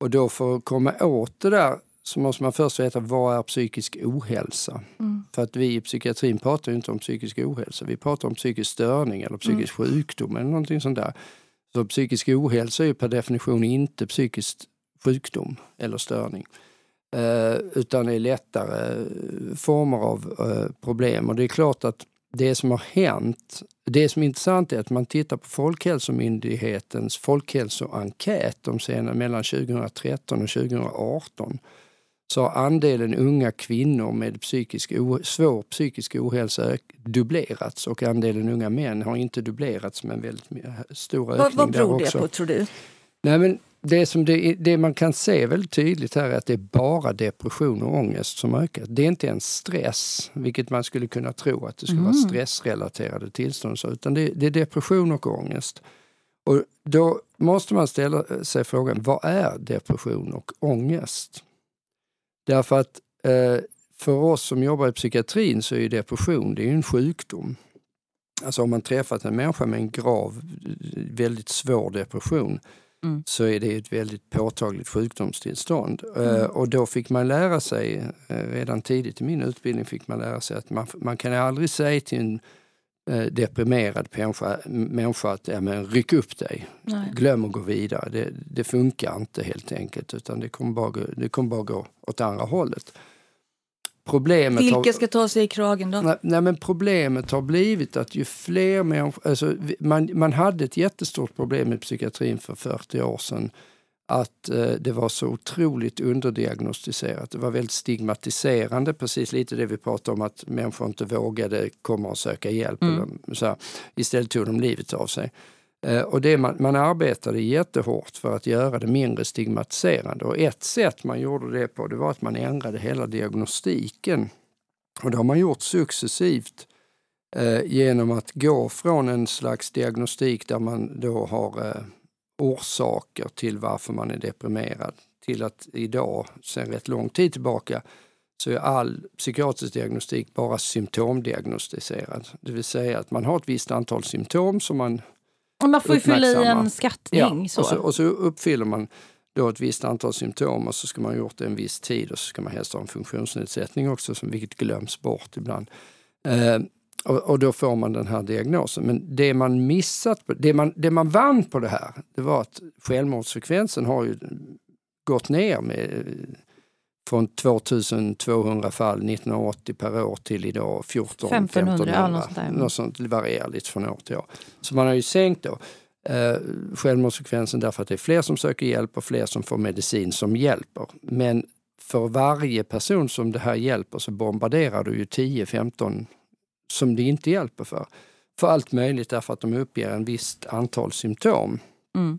Speaker 2: Och då för att komma åt det där så måste man först veta vad är psykisk ohälsa? Mm. För att vi i psykiatrin pratar ju inte om psykisk ohälsa, vi pratar om psykisk störning eller psykisk mm. sjukdom eller någonting sånt där. Så psykisk ohälsa är ju per definition inte psykisk sjukdom eller störning. Eh, utan är lättare former av eh, problem. Och det är klart att det som har hänt, det som är intressant är att man tittar på Folkhälsomyndighetens folkhälsoenkät de senare, mellan 2013 och 2018 så har andelen unga kvinnor med psykisk svår psykisk ohälsa dubblerats och andelen unga män har inte dubblerats men väldigt stor ökning
Speaker 3: vad, vad beror
Speaker 2: det också.
Speaker 3: på tror du?
Speaker 2: Nej, men det, som det, det, man kan se väldigt tydligt här är att det är bara depression och ångest som ökar. Det är inte ens stress, vilket man skulle kunna tro att det skulle mm. vara stressrelaterade tillstånd. Utan det, det, är depression och ångest. Och då måste man ställa sig frågan, vad är depression och ångest? Därför att eh, för oss som jobbar i psykiatrin så är depression det är en sjukdom. Alltså om man träffat en människa med en grav, väldigt svår depression mm. så är det ett väldigt påtagligt sjukdomstillstånd. Mm. Uh, och då fick man lära sig, uh, redan tidigt i min utbildning fick man lära sig att man, man kan aldrig säga till en uh, deprimerad människa, människa att ja, men, ryck upp dig, Nej. glöm att gå vidare. Det, det, funkar inte helt enkelt utan det kommer bara, det kommer bara gå åt andra hållet.
Speaker 3: Problemet Vilka har, ska ta sig i kragen då?
Speaker 2: Nej, nej, men problemet har blivit att ju fler människor... Alltså, man, man hade ett jättestort problem med psykiatrin för 40 år sedan. Att eh, det var så otroligt underdiagnostiserat. Det var väldigt stigmatiserande, precis lite det vi pratade om att människor inte vågade komma och söka hjälp. Mm. Eller, så här, istället tog de livet av sig. Eh, och det man, man arbetade jättehårt för att göra det mindre stigmatiserande. Och ett sätt man gjorde det på det var att man ändrade hela diagnostiken. Och det har man gjort successivt eh, genom att gå från en slags diagnostik där man då har eh, orsaker till varför man är deprimerad till att idag, sedan rätt lång tid tillbaka, så är all psykiatrisk diagnostik bara symptomdiagnostiserad. Det vill säga att man har ett visst antal symptom som man
Speaker 1: man får ju fylla i en skattning.
Speaker 2: Ja, så. Och, så, och så uppfyller man då ett visst antal symptom och så ska man ha gjort det en viss tid och så ska man helst ha en funktionsnedsättning också, som, vilket glöms bort ibland. Eh, och, och, då får man den här diagnosen. Men det man missat, det man, det man vann på det här, det var att självmordsfrekvensen har ju gått ner med från 2200 fall 1980 per år till idag 14 1500. 1500 ja, något sånt, det varierar lite från år till år. Så man har ju sänkt då eh, självmordsfrekvensen därför att det är fler som söker hjälp och fler som får medicin som hjälper. Men för varje person som det här hjälper så bombarderar du ju 10-15 som det inte hjälper för. För allt möjligt därför att de uppger en visst antal symptom. Mm.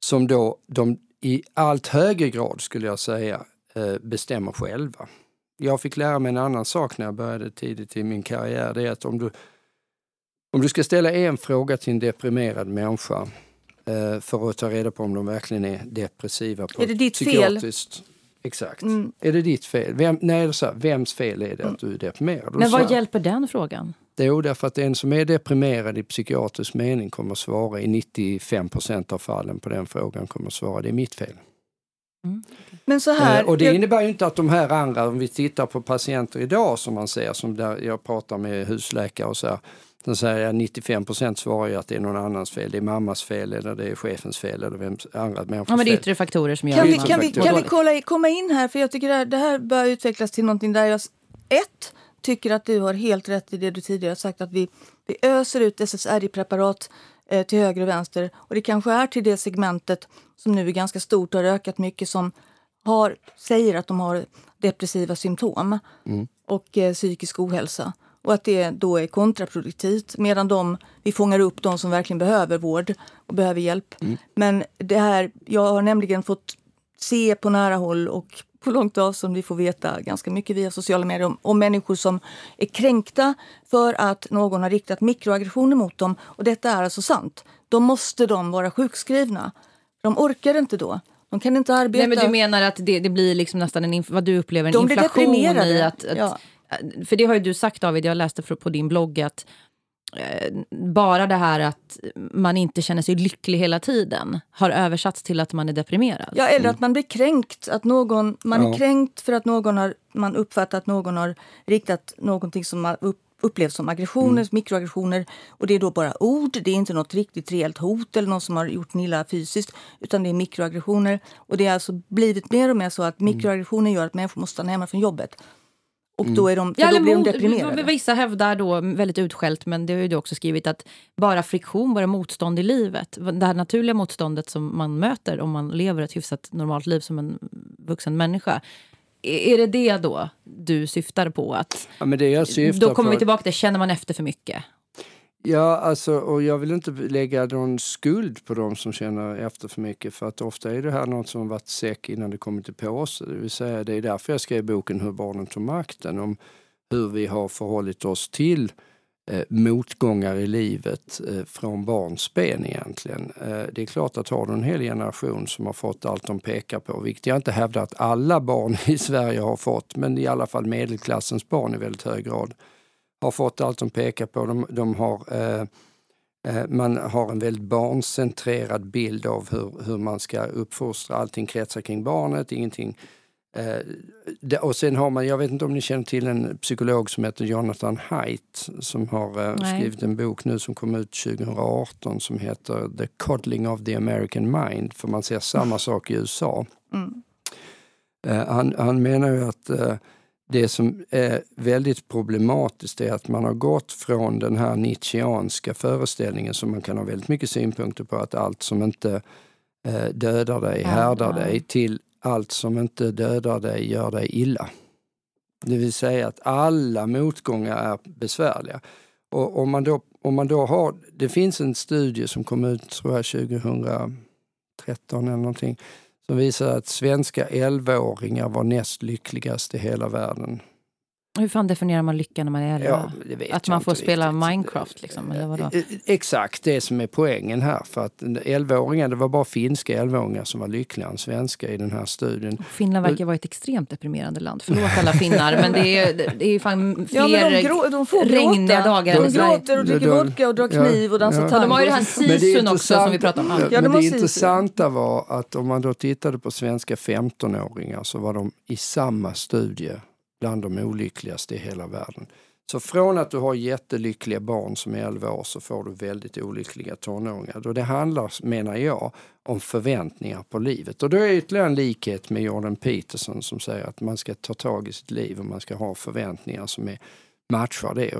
Speaker 2: Som då de i allt högre grad skulle jag säga bestämmer själva. Jag fick lära mig en annan sak när jag började tidigt i min karriär. Det är att om du, om du ska ställa en fråga till en deprimerad människa eh, för att ta reda på om de verkligen är depressiva på
Speaker 3: är det ditt fel?
Speaker 2: Exakt. Mm. Är det ditt fel? Vem, nej, så här, vems fel är det att du är deprimerad?
Speaker 1: Men vad hjälper den frågan?
Speaker 2: Jo, därför att den som är deprimerad i psykiatrisk mening kommer att svara i 95 procent av fallen på den frågan kommer att svara det är mitt fel.
Speaker 3: Mm. Men så här,
Speaker 2: eh, och det jag... innebär ju inte att de här andra, om vi tittar på patienter idag som man ser, som där jag pratar med husläkare och så här, Sen säger jag 95 procent svarar ju att det är någon annans fel. Det är mammas fel eller det är chefens fel eller vem andra människors
Speaker 1: ja, men det är yttre faktorer som gör
Speaker 3: kan vi, kan vi, kan vi kolla, komma in här? För jag tycker det här, det här bör utvecklas till någonting där jag ett, tycker att du har helt rätt i det du tidigare sagt att vi, vi öser ut SSRI-preparat eh, till höger och vänster. Och det kanske är till det segmentet som nu är ganska stort och har ökat mycket som har, säger att de har depressiva symptom mm. och eh, psykisk ohälsa. Och att det då är kontraproduktivt medan de, vi fångar upp de som verkligen behöver vård och behöver hjälp. Mm. Men det här, jag har nämligen fått se på nära håll och på långt avstånd. Vi får veta ganska mycket via sociala medier om, om, människor som är kränkta för att någon har riktat mikroaggressioner mot dem. Och detta är alltså sant. Då måste de vara sjukskrivna. De orkar inte då. De kan inte arbeta.
Speaker 1: Nej, men du menar att det, det blir liksom nästan en, vad du upplever en de inflation i att, att ja. För det har ju du sagt David, jag läste på din blogg att bara det här att man inte känner sig lycklig hela tiden har översatts till att man är deprimerad.
Speaker 3: Ja, eller att man blir kränkt. Att någon, man ja. är kränkt för att någon har, man uppfattar att någon har riktat någonting som man upp, upplevs som aggressioner, mm. mikroaggressioner. Och det är då bara ord, det är inte något riktigt reellt hot eller någon som har gjort illa fysiskt. Utan det är mikroaggressioner. Och det har alltså blivit mer och mer så att mikroaggressioner gör att människor måste stanna hemma från jobbet. Och då, är de, ja, då blir de deprimerade.
Speaker 1: Vissa hävdar då, väldigt utskällt, men det har ju du också skrivit, att bara friktion, bara motstånd i livet. Det här naturliga motståndet som man möter om man lever ett hyfsat normalt liv som en vuxen människa. Är det det då du syftar på? Att
Speaker 2: ja, men det jag syftar
Speaker 1: då kommer på... vi tillbaka till, känner man efter för mycket?
Speaker 2: Ja, alltså, och jag vill inte lägga någon skuld på dem som känner efter för mycket för att ofta är det här något som varit säck innan det kommit till påse. Det vill säga, det är därför jag skrev boken Hur barnen tog makten, om hur vi har förhållit oss till eh, motgångar i livet eh, från barnsben egentligen. Eh, det är klart att har du en hel generation som har fått allt de pekar på, vilket jag inte hävdar att alla barn i Sverige har fått, men i alla fall medelklassens barn i väldigt hög grad har fått allt de pekar på. De, de har, eh, eh, man har en väldigt barncentrerad bild av hur, hur man ska uppfostra. Allting kretsar kring barnet, ingenting eh, och sen har man, jag vet inte om ni känner till en psykolog som heter Jonathan Haidt som har eh, skrivit en bok nu som kom ut 2018 som heter The Coddling of the American Mind. För man ser samma sak i USA. Mm. Han, han menar ju att det som är väldigt problematiskt är att man har gått från den här Nietzscheanska föreställningen som man kan ha väldigt mycket synpunkter på, att allt som inte eh, dödar dig härdar dig, till allt som inte dödar dig gör dig illa. Det vill säga att alla motgångar är besvärliga. Och om man då, om man då har, det finns en studie som kom ut tror jag 2013 eller någonting som visar att svenska 11-åringar var näst lyckligast i hela världen.
Speaker 1: Hur fan definierar man lycka när man är 11? Ja, att man får spela riktigt. Minecraft? Liksom, eller vadå? Eh, eh,
Speaker 2: exakt det som är poängen här. För att 11-åringar, det var bara finska 11-åringar som var lyckligare än svenska i den här studien.
Speaker 1: Finland verkar vara ett extremt deprimerande land. Förlåt alla finnar, men det är, det är fan fler ja, de grå, de får regniga dagar.
Speaker 3: De gråter och dricker vodka och drar kniv och dansar ja. tango.
Speaker 1: De har ju det här sisun också som vi pratade om.
Speaker 2: Ja, men det intressanta var att om man då tittade på svenska 15-åringar så var de i samma studie bland de olyckligaste i hela världen. Så från att du har jättelyckliga barn som är 11 år så får du väldigt olyckliga tonåringar. Och det handlar, menar jag, om förväntningar på livet. Och då är ytterligare en likhet med Jordan Peterson som säger att man ska ta tag i sitt liv och man ska ha förväntningar som är, matchar det.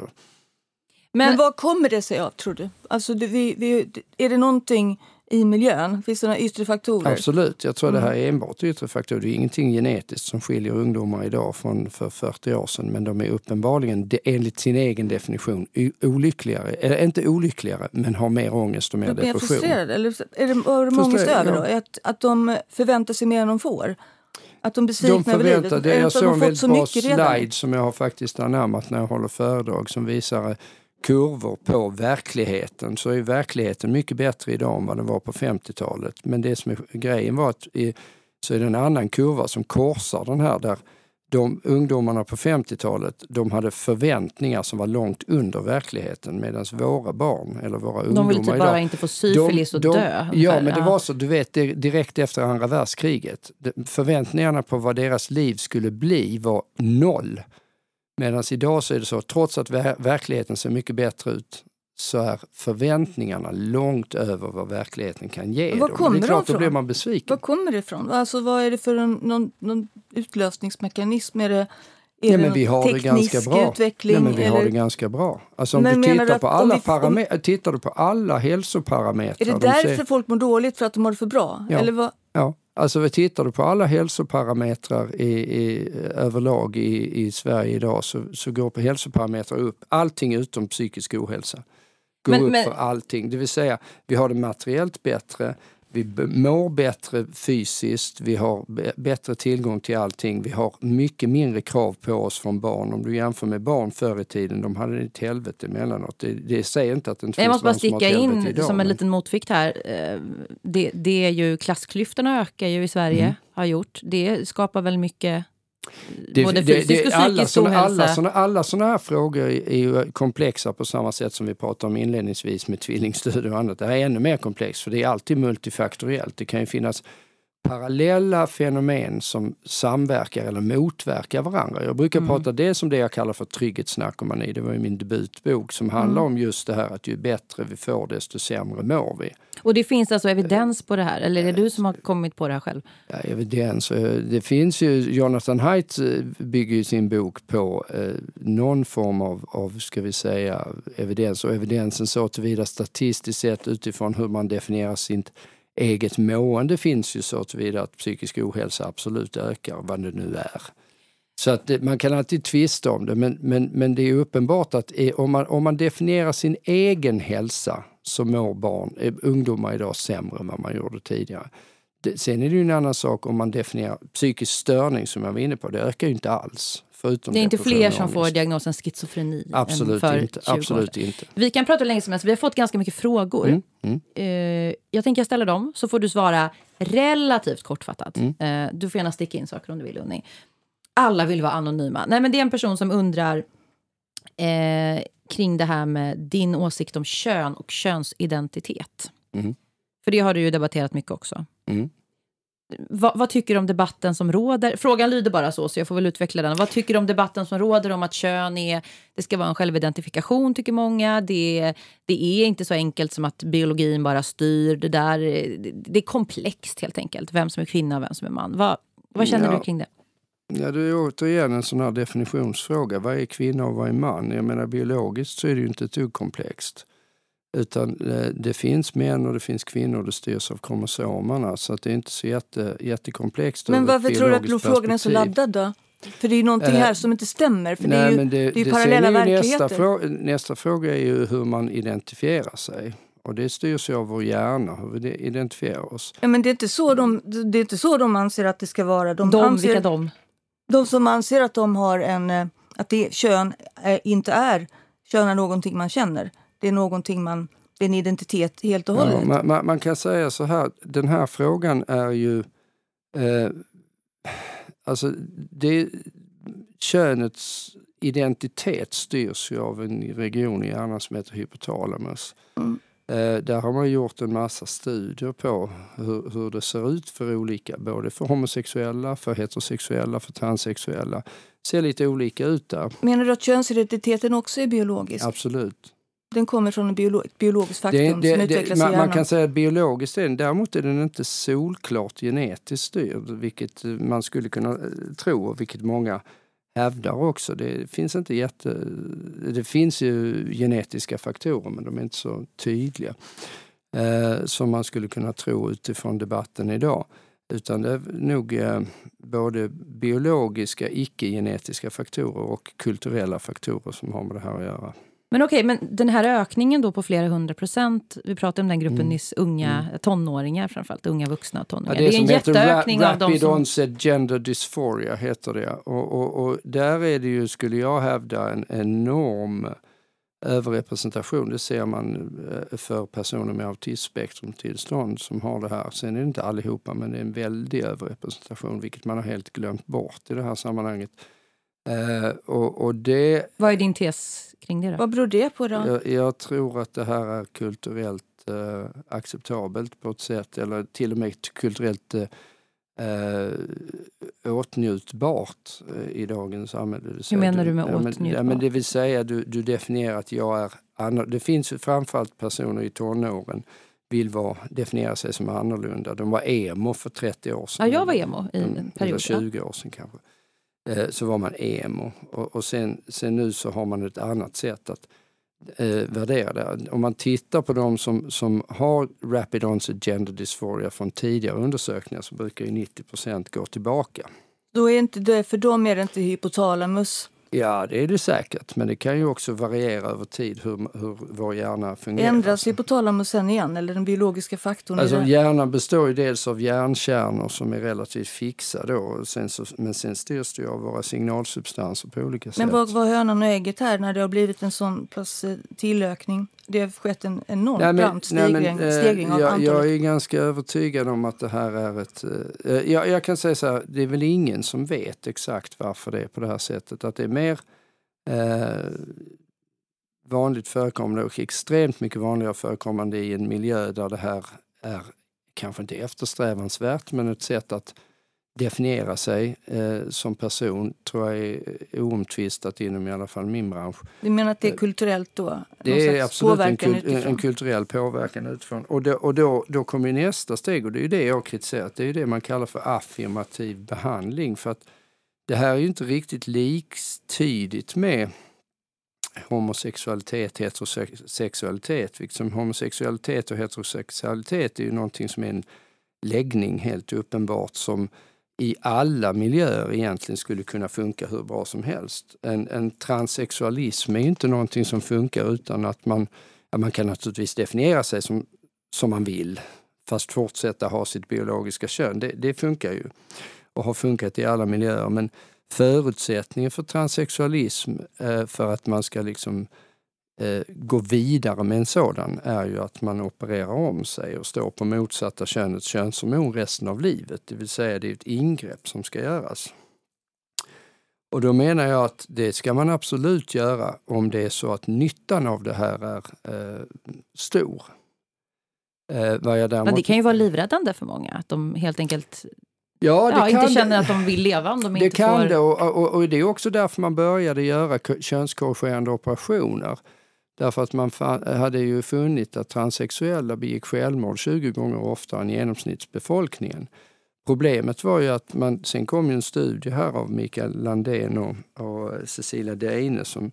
Speaker 2: Men,
Speaker 3: Men vad kommer det sig av, tror du? Alltså, vi, vi, är det någonting i miljön? Finns det några yttre faktorer?
Speaker 2: Absolut, jag tror mm. det här är enbart yttre faktorer. Det är ingenting genetiskt som skiljer ungdomar idag från för 40 år sedan. Men de är uppenbarligen, enligt sin egen definition, olyckligare. Eller inte olyckligare, men har mer ångest och mer de depression.
Speaker 3: frustrerade? Eller är det, har de ångest över då? Att, att de förväntar sig mer än de får? Att de är besvikna de över livet?
Speaker 2: Det, jag såg en väldigt bra slide som jag har faktiskt anammat när jag håller föredrag som visar kurvor på verkligheten så är verkligheten mycket bättre idag än vad den var på 50-talet. Men det som är grejen var att i, så är det en annan kurva som korsar den här där de ungdomarna på 50-talet de hade förväntningar som var långt under verkligheten medan våra barn eller våra ungdomar
Speaker 1: De vill typ bara inte få syfilis och dö.
Speaker 2: Ja, men det var så, du vet direkt efter andra världskriget. Förväntningarna på vad deras liv skulle bli var noll. Medan idag så är det så, trots att verkligheten ser mycket bättre ut, så är förväntningarna långt över vad verkligheten kan ge
Speaker 3: var
Speaker 2: dem.
Speaker 3: Det är klart,
Speaker 2: de då blir man besviken.
Speaker 3: Var kommer det ifrån? Alltså, vad är det för en, någon, någon utlösningsmekanism? Är det, är ja, men vi har det ganska bra. utveckling?
Speaker 2: Ja, men vi eller? har det ganska bra. Alltså om men du tittar på, alla vi, om, tittar du på alla hälsoparametrar.
Speaker 3: Är det därför ser... folk mår dåligt? För att de mår för bra?
Speaker 2: Ja.
Speaker 3: Eller vad?
Speaker 2: ja. Alltså vi tittar du på alla hälsoparametrar i, i, överlag i, i Sverige idag så, så går på hälsoparametrar upp. Allting utom psykisk ohälsa går men, upp men... för allting. Det vill säga, vi har det materiellt bättre, vi mår bättre fysiskt, vi har bättre tillgång till allting. Vi har mycket mindre krav på oss från barn. Om du jämför med barn förr i tiden, de hade ett helvete emellanåt. Det, det säger inte att det inte
Speaker 1: Jag måste
Speaker 2: bara
Speaker 1: sticka in idag, som en liten motvikt här. Eh, det, det, är ju klassklyftorna ökar ju i Sverige, mm. har gjort. Det skapar väl mycket det, Både fysisk det, det, och psykisk alla ohälsa.
Speaker 2: Alla såna, alla såna här frågor är ju komplexa på samma sätt som vi pratade om inledningsvis med tvillingstudier och annat. Det här är ännu mer komplext för det är alltid multifaktoriellt. Det kan ju finnas parallella fenomen som samverkar eller motverkar varandra. Jag brukar mm. prata det som det jag kallar för trygghetsnarkomani. Det var ju min debutbok som handlar mm. om just det här att ju bättre vi får desto sämre mår vi.
Speaker 1: Och det finns alltså evidens på det här? Eller är det du som har kommit på det här själv?
Speaker 2: Ja, evidens. Eh, det finns ju, Jonathan Haidt eh, bygger ju sin bok på eh, någon form av, av, ska vi säga, evidens. Och evidensen så tillvida statistiskt sett utifrån hur man definierar sitt eget mående finns ju så tillvida att psykisk ohälsa absolut ökar, vad det nu är. Så att det, man kan alltid tvista om det, men, men, men det är uppenbart att om man, om man definierar sin egen hälsa så mår barn, eh, ungdomar idag sämre än vad man gjorde tidigare. Det, sen är det ju en annan sak om man definierar psykisk störning som jag var inne på, det ökar ju inte alls.
Speaker 1: Förutom det är inte fler som får diagnosen schizofreni
Speaker 2: absolut än för inte, 20 absolut år. inte.
Speaker 1: Vi kan prata hur länge som helst. Vi har fått ganska mycket frågor. Mm, mm. Uh, jag tänker ställa dem, så får du svara relativt kortfattat. Mm. Uh, du får gärna sticka in saker om du vill, Unni. Alla vill vara anonyma. Nej, men det är en person som undrar uh, kring det här med din åsikt om kön och könsidentitet. Mm. För det har du ju debatterat mycket också. Mm. Vad, vad, tycker du om debatten som råder? Frågan lyder bara så, så jag får väl utveckla den. Vad tycker du om debatten som råder om att kön är, det ska vara en självidentifikation, tycker många. Det, det är inte så enkelt som att biologin bara styr. Det, där, det, det är komplext helt enkelt, vem som är kvinna och vem som är man. Vad, vad känner ja. du kring det?
Speaker 2: Ja, det är återigen en sån här definitionsfråga. Vad är kvinna och vad är man? Jag menar biologiskt så är det ju inte ett dugg komplext. Utan eh, det finns män och det finns kvinnor, det styrs av kromosomerna. Så att det är inte så jätte, jättekomplext.
Speaker 3: Men varför tror du att frågan är så laddad då? För det är ju någonting här som inte stämmer. För nej, det är ju, det, det är ju parallella verkligheter.
Speaker 2: Nästa fråga, nästa fråga är ju hur man identifierar sig. Och det styrs ju av vår hjärna, hur vi identifierar oss.
Speaker 3: Ja, men det är, inte så de, det är inte så de anser att det ska vara.
Speaker 1: De, de anser, vilka de?
Speaker 3: De som anser att de har en... Eh, att det, kön inte är... Kön är någonting man känner. Det är någonting man... Det är en identitet helt och hållet. Ja,
Speaker 2: man, man, kan säga så här, den här frågan är ju... Eh, alltså, det, könets identitet styrs ju av en region i hjärnan som heter hypotalamus. Mm. Eh, där har man gjort en massa studier på hur, hur, det ser ut för olika, både för homosexuella, för heterosexuella, för transsexuella. Det ser lite olika ut där.
Speaker 3: Menar du att könsidentiteten också är biologisk?
Speaker 2: Absolut.
Speaker 3: Den kommer från en biolo biologisk faktor det, det, som utvecklas
Speaker 2: man,
Speaker 3: i hjärnan?
Speaker 2: Man kan säga att biologiskt är den, däremot är den inte solklart genetiskt styrd, vilket man skulle kunna eh, tro och vilket många hävdar också. Det finns, inte jätte, det finns ju genetiska faktorer men de är inte så tydliga eh, som man skulle kunna tro utifrån debatten idag. Utan det är nog eh, både biologiska, icke-genetiska faktorer och kulturella faktorer som har med det här att göra.
Speaker 1: Men okej, okay, men den här ökningen då på flera hundra procent, vi pratade om den gruppen mm. nyss, unga mm. tonåringar framförallt, unga vuxna tonåringar.
Speaker 2: Ja, det,
Speaker 1: är, det är en jätteökning
Speaker 2: ra
Speaker 1: av de
Speaker 2: som... onset gender dysphoria heter det. Och, och, och, där är det ju, skulle jag hävda, en enorm överrepresentation. Det ser man eh, för personer med autismspektrumtillstånd som har det här. Sen är det inte allihopa, men det är en väldig överrepresentation, vilket man har helt glömt bort i det här sammanhanget. Eh, och, och det,
Speaker 1: Vad är din tes kring det? Då?
Speaker 3: Vad beror det på? då?
Speaker 2: Jag, jag tror att det här är kulturellt eh, acceptabelt på ett sätt, eller till och med kulturellt eh, åtnjutbart eh, i dagens samhälle.
Speaker 1: Hur menar du med ja,
Speaker 2: åtnjutbart? Ja, men det vill säga, du, du definierar att jag är annorlunda. Det finns framförallt personer i tonåren vill vara, definiera sig som annorlunda. De var emo för 30 år sedan.
Speaker 1: Ja, jag var emo i en period. Eller
Speaker 2: 20 år sedan kanske. Eh, så var man emo. Och, och sen, sen, nu så har man ett annat sätt att eh, värderade. Om man tittar på de som, som har Rapid Onset Gender Dysphoria från tidigare undersökningar så brukar ju 90% gå tillbaka.
Speaker 3: Då är inte det, för dem är det inte hypotalamus
Speaker 2: Ja, det är det säkert. Men det kan ju också variera över tid hur, hur vår hjärna fungerar.
Speaker 3: Ändras hypotalamusen igen, eller den biologiska faktorn?
Speaker 2: Alltså, hjärnan består ju dels av hjärnkärnor som är relativt fixa då, och sen så, men sen styrs det ju av våra signalsubstanser på olika sätt.
Speaker 3: Men vad var hönan och ägget här när det har blivit en sån pass eh, tillökning? Det har skett en enorm nej, brant stegring, nej, men, stegring av
Speaker 2: jag,
Speaker 3: antalet.
Speaker 2: Jag är ganska övertygad om att det här är ett... Eh, jag, jag, kan säga så här, det är väl ingen som vet exakt varför det är på det här sättet. Att det är mer eh, vanligt förekommande och extremt mycket vanligare förekommande i en miljö där det här är kanske inte eftersträvansvärt men ett sätt att definiera sig eh, som person tror jag är oomtvistat inom i alla fall min bransch.
Speaker 3: Du menar att det är kulturellt då?
Speaker 2: Det är absolut en, kul en, kulturell påverkan utifrån. Och, då, och då, då kommer nästa steg och det är det jag har kritiserat. Det är det man kallar för affirmativ behandling. För att det här är ju inte riktigt liktydigt med homosexualitet, heterosexualitet. Liksom homosexualitet och heterosexualitet är ju någonting som är en läggning helt uppenbart som i alla miljöer egentligen skulle kunna funka hur bra som helst. En, en transsexualism är inte någonting som funkar utan att man, ja, man kan naturligtvis definiera sig som, som man vill fast fortsätta ha sitt biologiska kön. Det, det funkar ju och har funkat i alla miljöer men förutsättningen för transsexualism eh, för att man ska liksom eh, gå vidare med en sådan är ju att man opererar om sig och står på motsatta könets könshormon resten av livet. Det vill säga det är ett ingrepp som ska göras. Och då menar jag att det ska man absolut göra om det är så att nyttan av det här är eh, stor.
Speaker 1: Eh, däremot... Men det kan ju vara livräddande för många, att de helt enkelt
Speaker 2: Ja,
Speaker 1: ja, inte känner det. att de vill leva om de
Speaker 2: det
Speaker 1: inte
Speaker 2: kan
Speaker 1: får...
Speaker 2: Det, och, och, och, det är också därför man började göra könskorrigerande operationer. Därför att man hade ju funnit att transsexuella begick självmord 20 gånger oftare än genomsnittsbefolkningen. Problemet var ju att man, sen kom ju en studie här av Mikael Landén och, och Cecilia Deine som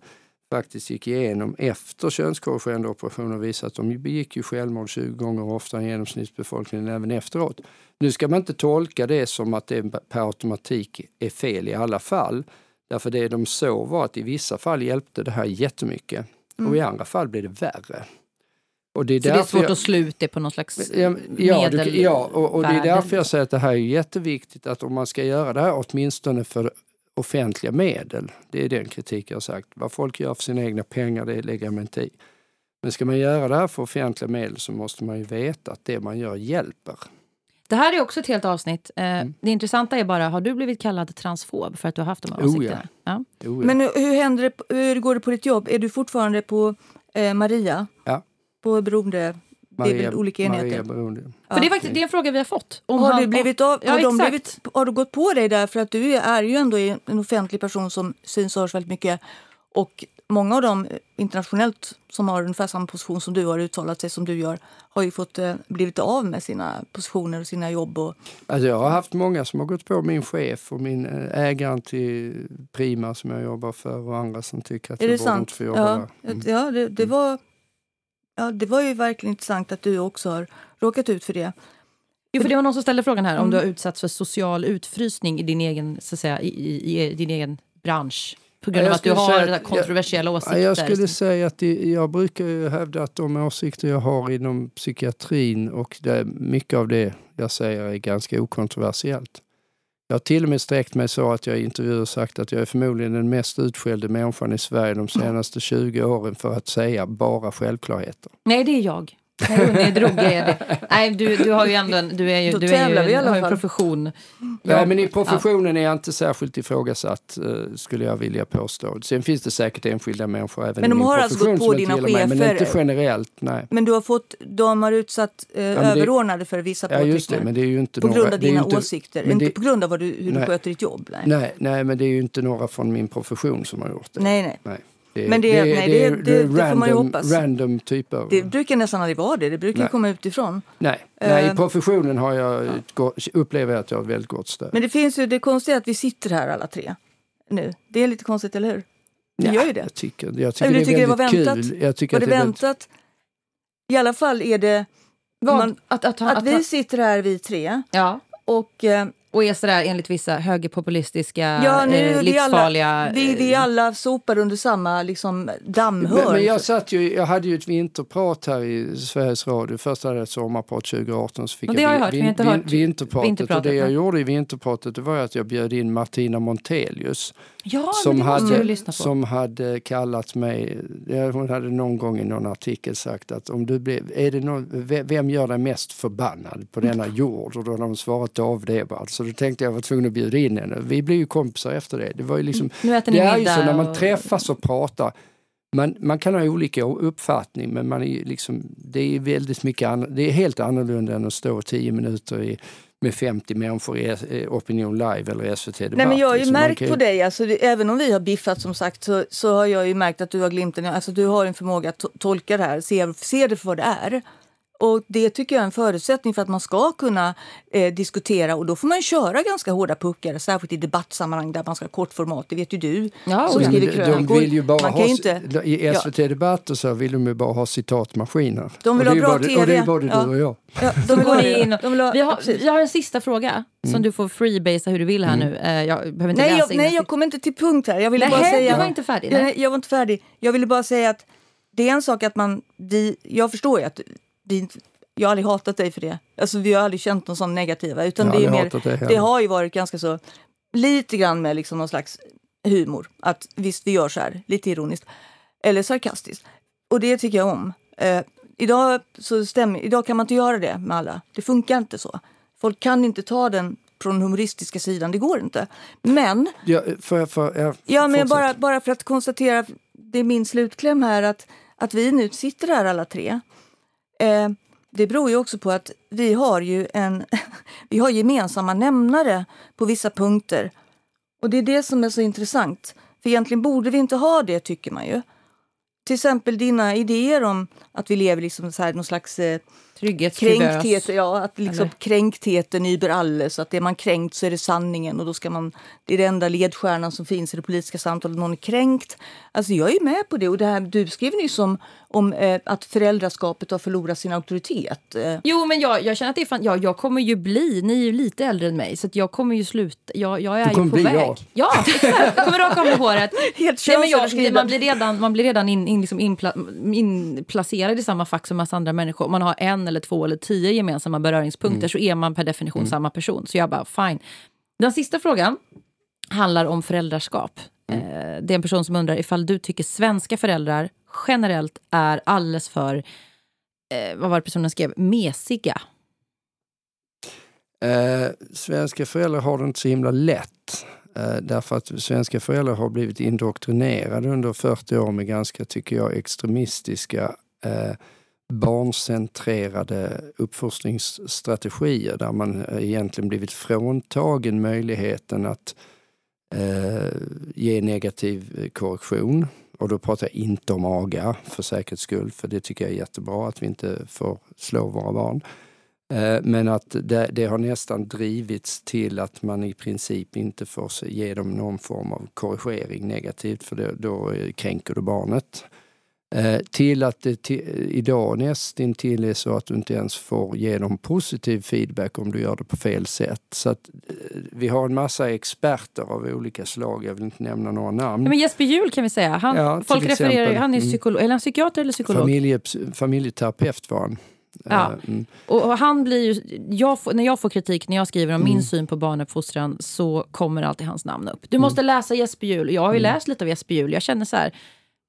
Speaker 2: faktiskt gick igenom efter könskorrigerande operationer och visade att de begick ju självmord 20 gånger oftare än genomsnittsbefolkningen även efteråt. Nu ska man inte tolka det som att det per automatik är fel i alla fall. Därför det de såg var att i vissa fall hjälpte det här jättemycket mm. och i andra fall blev det värre.
Speaker 1: Och det är, Så det är svårt jag, att slå ut det på någon slags
Speaker 2: ja, ja, du, ja och, och det är därför jag säger att det här är jätteviktigt att om man ska göra det här åtminstone för offentliga medel, det är den kritik jag har sagt. Vad folk gör för sina egna pengar, det lägger man inte i. Men ska man göra det här för offentliga medel så måste man ju veta att det man gör hjälper.
Speaker 1: Det här är också ett helt avsnitt. Eh, mm. Det intressanta är bara, har du blivit kallad transfob för att du har haft de här åsikterna? Oh ja.
Speaker 3: ja. Oh ja. Men hur, händer det, hur går det på ditt jobb? Är du fortfarande på eh, Maria?
Speaker 2: Ja.
Speaker 3: På beroende... Maria, det är väl olika enheter?
Speaker 2: Beroende.
Speaker 1: För det, är faktiskt, det är en fråga vi har fått.
Speaker 3: Om har, han, du blivit av, ja, har, de blivit, har du gått på dig där? För att du är ju ändå en offentlig person som syns och hörs väldigt mycket. Och många av dem internationellt som har ungefär samma position som du har uttalat sig som du gör har ju fått eh, blivit av med sina positioner och sina jobb. Och...
Speaker 2: Alltså jag har haft många som har gått på min chef och min eh, ägare till Prima som jag jobbar för och andra som tycker att
Speaker 3: är
Speaker 2: jag
Speaker 3: borde
Speaker 2: inte få jobba
Speaker 3: ja, där. Mm. Ja, det, det, var, ja, det var ju verkligen intressant att du också har råkat ut för det.
Speaker 1: Jo, för det var någon som ställde frågan här mm. om du har utsatts för social utfrysning i din egen, så att säga, i, i, i din egen bransch. På grund av att du har att, kontroversiella jag, åsikter?
Speaker 2: Jag skulle säga att det, jag brukar hävda att de åsikter jag har inom psykiatrin och det, mycket av det jag säger är ganska okontroversiellt. Jag har till och med sträckt mig så att jag i intervjuer sagt att jag är förmodligen den mest utskällde människan i Sverige de senaste 20 åren för att säga bara självklarheter.
Speaker 1: Nej, det är jag. Nej, drog är det. Nej, du, du har ju ändå en, du är ju, du är ju, har en profession.
Speaker 2: Ja, men i professionen ja. är jag inte särskilt ifrågasatt, uh, skulle jag vilja påstå. Sen finns det säkert enskilda människor även
Speaker 3: men de
Speaker 2: i min
Speaker 3: har alltså gått på dina chefer? Mig,
Speaker 2: men inte generellt, nej.
Speaker 3: Men du har fått, de har utsatt uh, ja, överordnade för vissa
Speaker 2: påtryckningar? Ja, just det, men det är ju inte
Speaker 3: På
Speaker 2: några,
Speaker 3: grund av dina inte, åsikter? Inte det, på grund av vad du, hur nej, du sköter ditt jobb?
Speaker 2: Nej. nej. Nej, men det är ju inte några från min profession som har gjort det.
Speaker 3: Nej, nej.
Speaker 2: nej.
Speaker 3: Det, men det, det, nej, det, det, det, random, får man ju hoppas.
Speaker 2: Random typer.
Speaker 3: Det brukar nästan aldrig vara det. Det brukar nej. komma utifrån.
Speaker 2: Nej, nej i eh, professionen har jag ja. upplever jag att jag har väldigt gott stöd.
Speaker 3: Men det finns ju det konstiga att vi sitter här alla tre nu. Det är lite konstigt, eller hur? Det gör ju det.
Speaker 2: Jag tycker, jag tycker det är väldigt det var väntat? kul. Jag tycker
Speaker 3: var det, det väntat? Väldigt... I alla fall är det... Man, att, att, att, att, vi sitter här vi tre
Speaker 1: ja.
Speaker 3: och eh,
Speaker 1: och är sådär enligt vissa högerpopulistiska, ja, nu, eh, livsfarliga...
Speaker 3: Alla, vi, vi eh, alla sopar under samma liksom, dammhörn.
Speaker 2: Men, men, jag, satt ju, jag hade ju ett vinterprat här i Sveriges Radio. Först hade jag ett sommarprat 2018. Så fick
Speaker 1: det jag, jag hört, vin, inte hört
Speaker 2: vinterpratet. vinterpratet. Och det jag gjorde i vinterpratet det var att jag bjöd in Martina Montelius.
Speaker 1: Ja,
Speaker 2: som, hade, som hade kallat mig, hon hade någon gång i någon artikel sagt att om du blev, är det någon, vem gör dig mest förbannad på denna jord? Och då hade hon svarat David Eberhard. Så då tänkte jag var tvungen att bjuda in henne. Vi blev ju kompisar efter det. Det var ju liksom,
Speaker 1: äter ni
Speaker 2: det är
Speaker 1: ju så
Speaker 2: när man och... träffas och pratar. Man, man kan ha olika uppfattning men man är liksom, det är väldigt mycket det är helt annorlunda än att stå tio minuter i med 50 människor i eh, Opinion Live eller SVT Debatt.
Speaker 3: Nej, men jag har ju liksom märkt ju... på dig, alltså, även om vi har biffat som sagt så, så har jag ju märkt att du har glimten, alltså du har en förmåga att tolka det här, se, se det för vad det är. Och Det tycker jag är en förutsättning för att man ska kunna eh, diskutera och då får man köra ganska hårda puckar, särskilt i debattsammanhang där man ska ha kort format. Det vet ju du
Speaker 2: ja, som skriver krönikor. De vill ju bara ha, inte, I SVT ja. Debatt och så vill de ju bara ha citatmaskiner.
Speaker 3: De vill ha bra
Speaker 2: både,
Speaker 3: tv.
Speaker 2: Och det är både ja. du och jag.
Speaker 1: Ja, de vill ha in. De vill ha, vi, har, en sista fråga mm. som du får freebasea hur du vill här mm. nu. Uh, jag behöver inte
Speaker 3: nej, jag, nej, jag kommer inte till punkt här. Jag ville nej, bara säga,
Speaker 1: du var inte färdig? Nej.
Speaker 3: Jag, jag var inte färdig. Jag ville bara säga att det är en sak att man... Vi, jag förstår ju att vi jag har aldrig hatat dig för det. Alltså, vi har aldrig känt någon sån negativa. Utan det, är mer, det, har ju varit ganska så, lite grann med liksom någon slags humor. Att visst, vi gör så här, lite ironiskt. Eller sarkastiskt. Och det tycker jag om. Eh, idag, så stämmer, idag kan man inte göra det med alla. Det funkar inte så. Folk kan inte ta den från den humoristiska sidan, det går inte. Men...
Speaker 2: Ja, för, för, ja,
Speaker 3: ja men bara, bara för att konstatera, det är min slutkläm här, att, att vi nu sitter här alla tre. Eh, det beror ju också på att vi har ju en, vi har gemensamma nämnare på vissa punkter. Och det är det som är så intressant. För egentligen borde vi inte ha det, tycker man ju. Till exempel dina idéer om att vi lever liksom så här, någon slags eh,
Speaker 1: Kränkthet,
Speaker 3: ja, att liksom kränktheten über alles. Att är man kränkt så är det sanningen och då ska man, det är den enda ledstjärnan som finns i det politiska samtalet, någon är kränkt. Alltså jag är med på det och det här du skrev nyss om, om eh, att föräldraskapet har förlorat sin auktoritet. Eh.
Speaker 1: Jo men jag, jag känner att det är fan, ja, jag kommer ju bli, ni är ju lite äldre än mig så jag kommer ju sluta, jag, jag är ju på väg. Jag. Ja, jag kommer raka av håret.
Speaker 3: Helt Nej, men jag,
Speaker 1: man blir redan, man blir redan in, in, liksom inpla, inplacerad i samma fack som massa andra människor. Man har en eller två eller tio gemensamma beröringspunkter mm. så är man per definition mm. samma person. Så jag bara, fine. Den sista frågan handlar om föräldraskap. Mm. Eh, det är en person som undrar ifall du tycker svenska föräldrar generellt är alldeles för, eh, vad var det personen skrev, mesiga.
Speaker 2: Eh, svenska föräldrar har det inte så himla lätt. Eh, därför att svenska föräldrar har blivit indoktrinerade under 40 år med ganska, tycker jag, extremistiska eh, barncentrerade uppfostringsstrategier där man eh, egentligen blivit fråntagen möjligheten att eh, ge negativ eh, korrektion. Och då pratar jag inte om aga för säkerhets skull, för det tycker jag är jättebra att vi inte får slå våra barn. Eh, men att det, det, har nästan drivits till att man i princip inte får ge dem någon form av korrigering negativt för då, då kränker du barnet. Eh, till att det till, idag nästintill är så att du inte ens får ge dem positiv feedback om du gör det på fel sätt. Så att, eh, vi har en massa experter av olika slag, jag vill inte nämna några namn.
Speaker 1: Ja, men Jesper Juhl kan vi säga, han, ja, folk refererar, exempel, han är mm. psykolog, eller han psykiater eller psykolog?
Speaker 2: Familje, familjeterapeut var han.
Speaker 1: Ja. Eh, mm. Och han blir ju, jag får, när jag får kritik när jag skriver om mm. min syn på barnuppfostran så kommer alltid hans namn upp. Du måste mm. läsa Jesper Juhl. Jag har ju mm. läst lite av Jesper Juhl. Jag känner så här,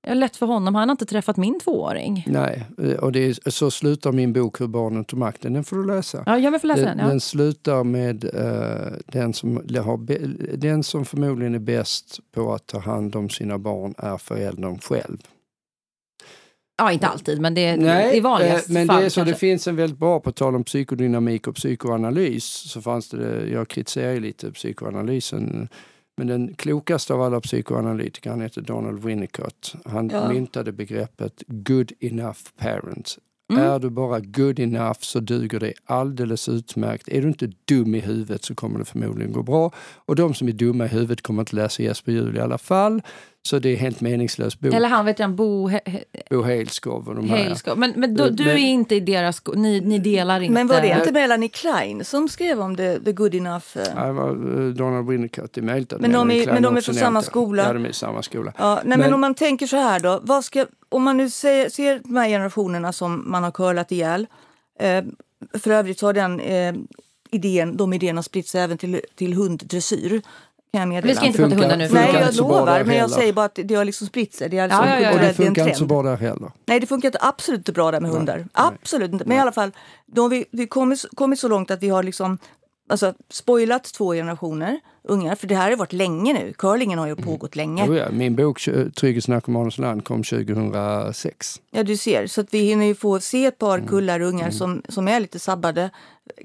Speaker 1: är lätt för honom. Han har inte träffat min tvååring.
Speaker 2: Nej, och det är, så slutar min bok Hur barnen tog makten. Den får du läsa.
Speaker 1: Ja, jag vill läsa
Speaker 2: den.
Speaker 1: ja.
Speaker 2: den slutar med uh, den, som har den som förmodligen är bäst på att ta hand om sina barn är föräldern själv.
Speaker 1: Ja, inte alltid, men det är, Nej, vanligast
Speaker 2: eh, men
Speaker 1: fall,
Speaker 2: det är så det finns en väldigt bra, på tal om psykodynamik och psykoanalys, så fanns det, jag kritiserar ju lite psykoanalysen, men den klokaste av alla psykoanalytiker, han heter Donald Winnicott. Han ja. myntade begreppet good enough parent. Mm. Är du bara good enough så duger det alldeles utmärkt. Är du inte dum i huvudet så kommer det förmodligen gå bra. Och de som är dumma i huvudet kommer inte läsa Jesper Juhl i alla fall. Så det är helt meningslös bok.
Speaker 1: Eller han vet jag, Bo, he, he,
Speaker 2: Bo Heilskov och de
Speaker 1: här. Men, men då, du är inte i deras... Ni, ni delar inte...
Speaker 3: Men var det inte Melanie Klein som skrev om the, the good enough? Uh...
Speaker 2: Ja, det var uh, Donald Winnicott. Det är möjligt
Speaker 3: men de är, men de är från samma skola?
Speaker 2: Ja, de är samma skola.
Speaker 3: Ja, nej, men, men, om man tänker så här då. Vad ska, om man nu ser, ser de här generationerna som man har curlat ihjäl. Eh, för övrigt har den eh, idén, de idéerna spritt sig även till, till hunddressyr.
Speaker 1: Kan jag Vi ska inte prata hundar nu.
Speaker 3: Nej, jag lovar. Men jag säger bara att det har liksom spritt sig. Det är alltså
Speaker 2: ja, ja, ja. Och det funkar inte så bra där heller.
Speaker 3: Nej, det funkar inte, absolut inte bra där med Nej. hundar. Absolut inte. Men Nej. i alla fall, då har vi, vi kommit, kommit så långt att vi har liksom alltså, spoilat två generationer ungar. För det här har varit länge nu. Curlingen har ju mm. pågått mm. länge.
Speaker 2: Oh ja, min bok Trygghetsnarkomanens land kom 2006.
Speaker 3: Ja, du ser. Så att vi hinner ju få se ett par mm. kullar ungar mm. som, som är lite sabbade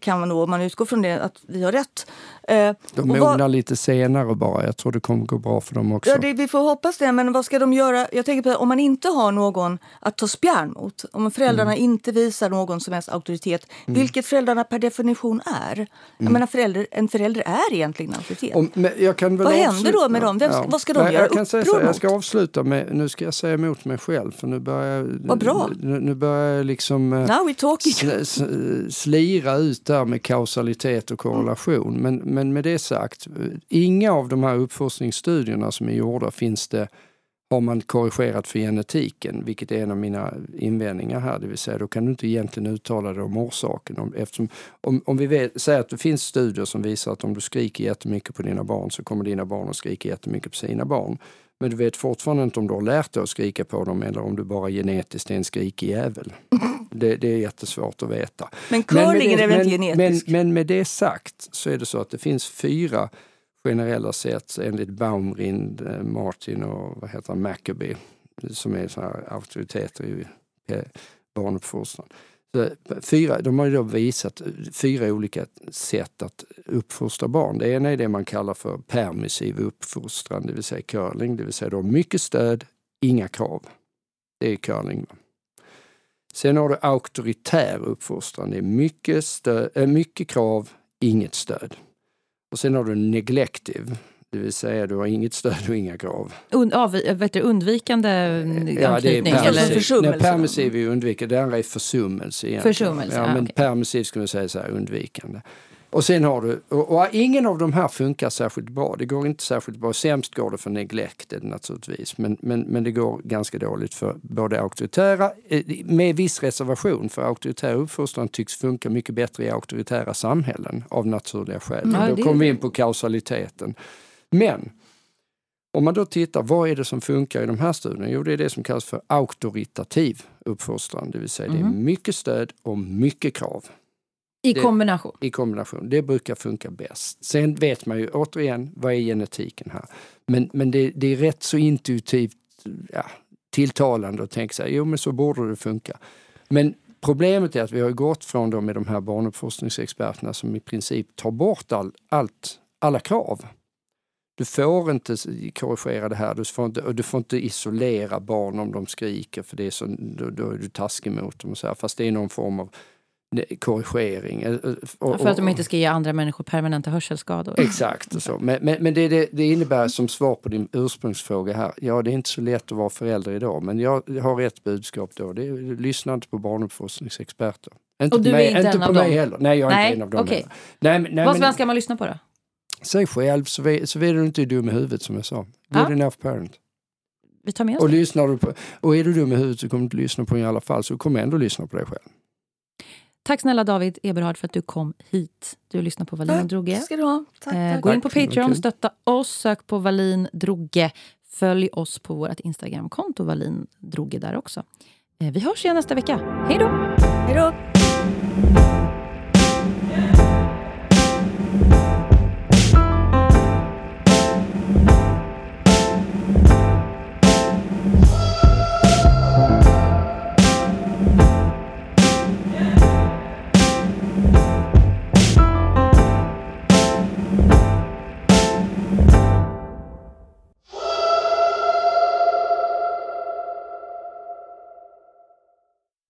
Speaker 3: kan man då, om man utgår från det, att vi har rätt.
Speaker 2: Eh, de mognar vad, lite senare bara. Jag tror det kommer gå bra för dem också.
Speaker 3: Ja, det, vi får hoppas det. Men vad ska de göra? Jag tänker på om man inte har någon att ta spjärn mot. Om föräldrarna mm. inte visar någon som helst auktoritet. Mm. Vilket föräldrarna per definition är. Jag menar, förälder, en förälder är egentligen auktoritet. Om, vad händer då med dem? Vem, ja. Vad ska de
Speaker 2: Nej,
Speaker 3: göra
Speaker 2: jag kan säga så, Jag ska avsluta med, nu ska jag säga emot mig själv. För nu börjar,
Speaker 3: vad bra.
Speaker 2: Nu, nu börjar jag liksom eh,
Speaker 3: Now we're talking.
Speaker 2: Sl, slira ut där med kausalitet och korrelation. Men, men med det sagt, inga av de här uppfostringsstudierna som är gjorda finns det har man korrigerat för genetiken, vilket är en av mina invändningar här, det vill säga då kan du inte egentligen uttala dig om orsaken. eftersom, om, om vi vet, säger att det finns studier som visar att om du skriker jättemycket på dina barn så kommer dina barn att skrika jättemycket på sina barn. Men du vet fortfarande inte om du har lärt dig att skrika på dem eller om du bara genetiskt är en skrikig jävel. Det, det är jättesvårt att veta.
Speaker 3: Men curling är väl inte genetisk?
Speaker 2: Men, men med det sagt så är det så att det finns fyra generella sätt enligt Baumrind, eh, Martin och vad heter han, som är här auktoriteter i barnuppfostran. Fyra, de har ju då visat fyra olika sätt att uppfostra barn. Det ena är det man kallar för permissiv uppfostran, det vill säga curling, det vill säga då mycket stöd, inga krav. Det är curling. Sen har du auktoritär uppfostran, det är mycket, stöd, eh, mycket krav, inget stöd. Och sen har du neglective, det vill säga du har inget stöd och inga krav.
Speaker 1: Und, av, vet du, undvikande
Speaker 2: ja, det är permissiv. Nej, permissiv är undvikande, det andra är försummelse. Egentligen.
Speaker 1: Försummelse,
Speaker 2: ja, men okay. permissiv skulle man säga så här, undvikande. Och sen har du, och, och, ingen av de här funkar särskilt bra. Det går inte särskilt bra. Sämst går det för neglected naturligtvis. Men, men, men det går ganska dåligt för både auktoritära, eh, med viss reservation, för auktoritär uppfostran tycks funka mycket bättre i auktoritära samhällen av naturliga skäl. Mm. Då kommer vi in på kausaliteten. Men om man då tittar, vad är det som funkar i de här studierna? Jo, det är det som kallas för auktoritativ uppfostran, det vill säga mm. det är mm. mycket stöd och mycket krav.
Speaker 1: I kombination?
Speaker 2: Det, I kombination. Det brukar funka bäst. Sen vet man ju återigen, vad är genetiken här? Men, men det, det är rätt så intuitivt ja, tilltalande att tänka sig, jo men så borde det funka. Men problemet är att vi har gått från dem med de här barnuppfostringsexperterna som i princip tar bort all, allt, alla krav. Du får inte korrigera det här, du får inte, du får inte isolera barn om de skriker för det är så, då, då är du taskig mot dem. Och så här, fast det är någon form av korrigering. Eh, eh,
Speaker 1: och, för att de inte ska ge andra människor permanenta hörselskador.
Speaker 2: Exakt. Så. Men, men, men det, det, det, innebär som svar på din ursprungsfråga här, ja det är inte så lätt att vara förälder idag men jag har ett budskap då, det är lyssna inte på barnuppfostringsexperter. Inte
Speaker 1: och du
Speaker 2: mig,
Speaker 1: är inte,
Speaker 2: inte en
Speaker 1: av
Speaker 2: dem? heller. Nej, jag är nej, inte en av dem
Speaker 1: okay. nej, nej, Vad men, ska man lyssna på då?
Speaker 2: Säg själv så, så är du inte dum i huvudet som jag sa. Good ja. enough parent.
Speaker 1: Vi tar med oss
Speaker 2: och, lyssnar du på, och är du dum i huvudet så kommer du inte lyssna på den i alla fall, så kom ändå lyssna på dig själv.
Speaker 1: Tack snälla David Eberhard för att du kom hit. Du lyssnar på Valin tack, och Droge.
Speaker 3: Ska du ha. Tack,
Speaker 1: eh, tack. Gå in på Patreon, okay. stötta oss, sök på Valin Droge. Följ oss på vårt Instagramkonto, Valin Drogge där också. Eh, vi hörs igen nästa vecka. Hej då! Hej då!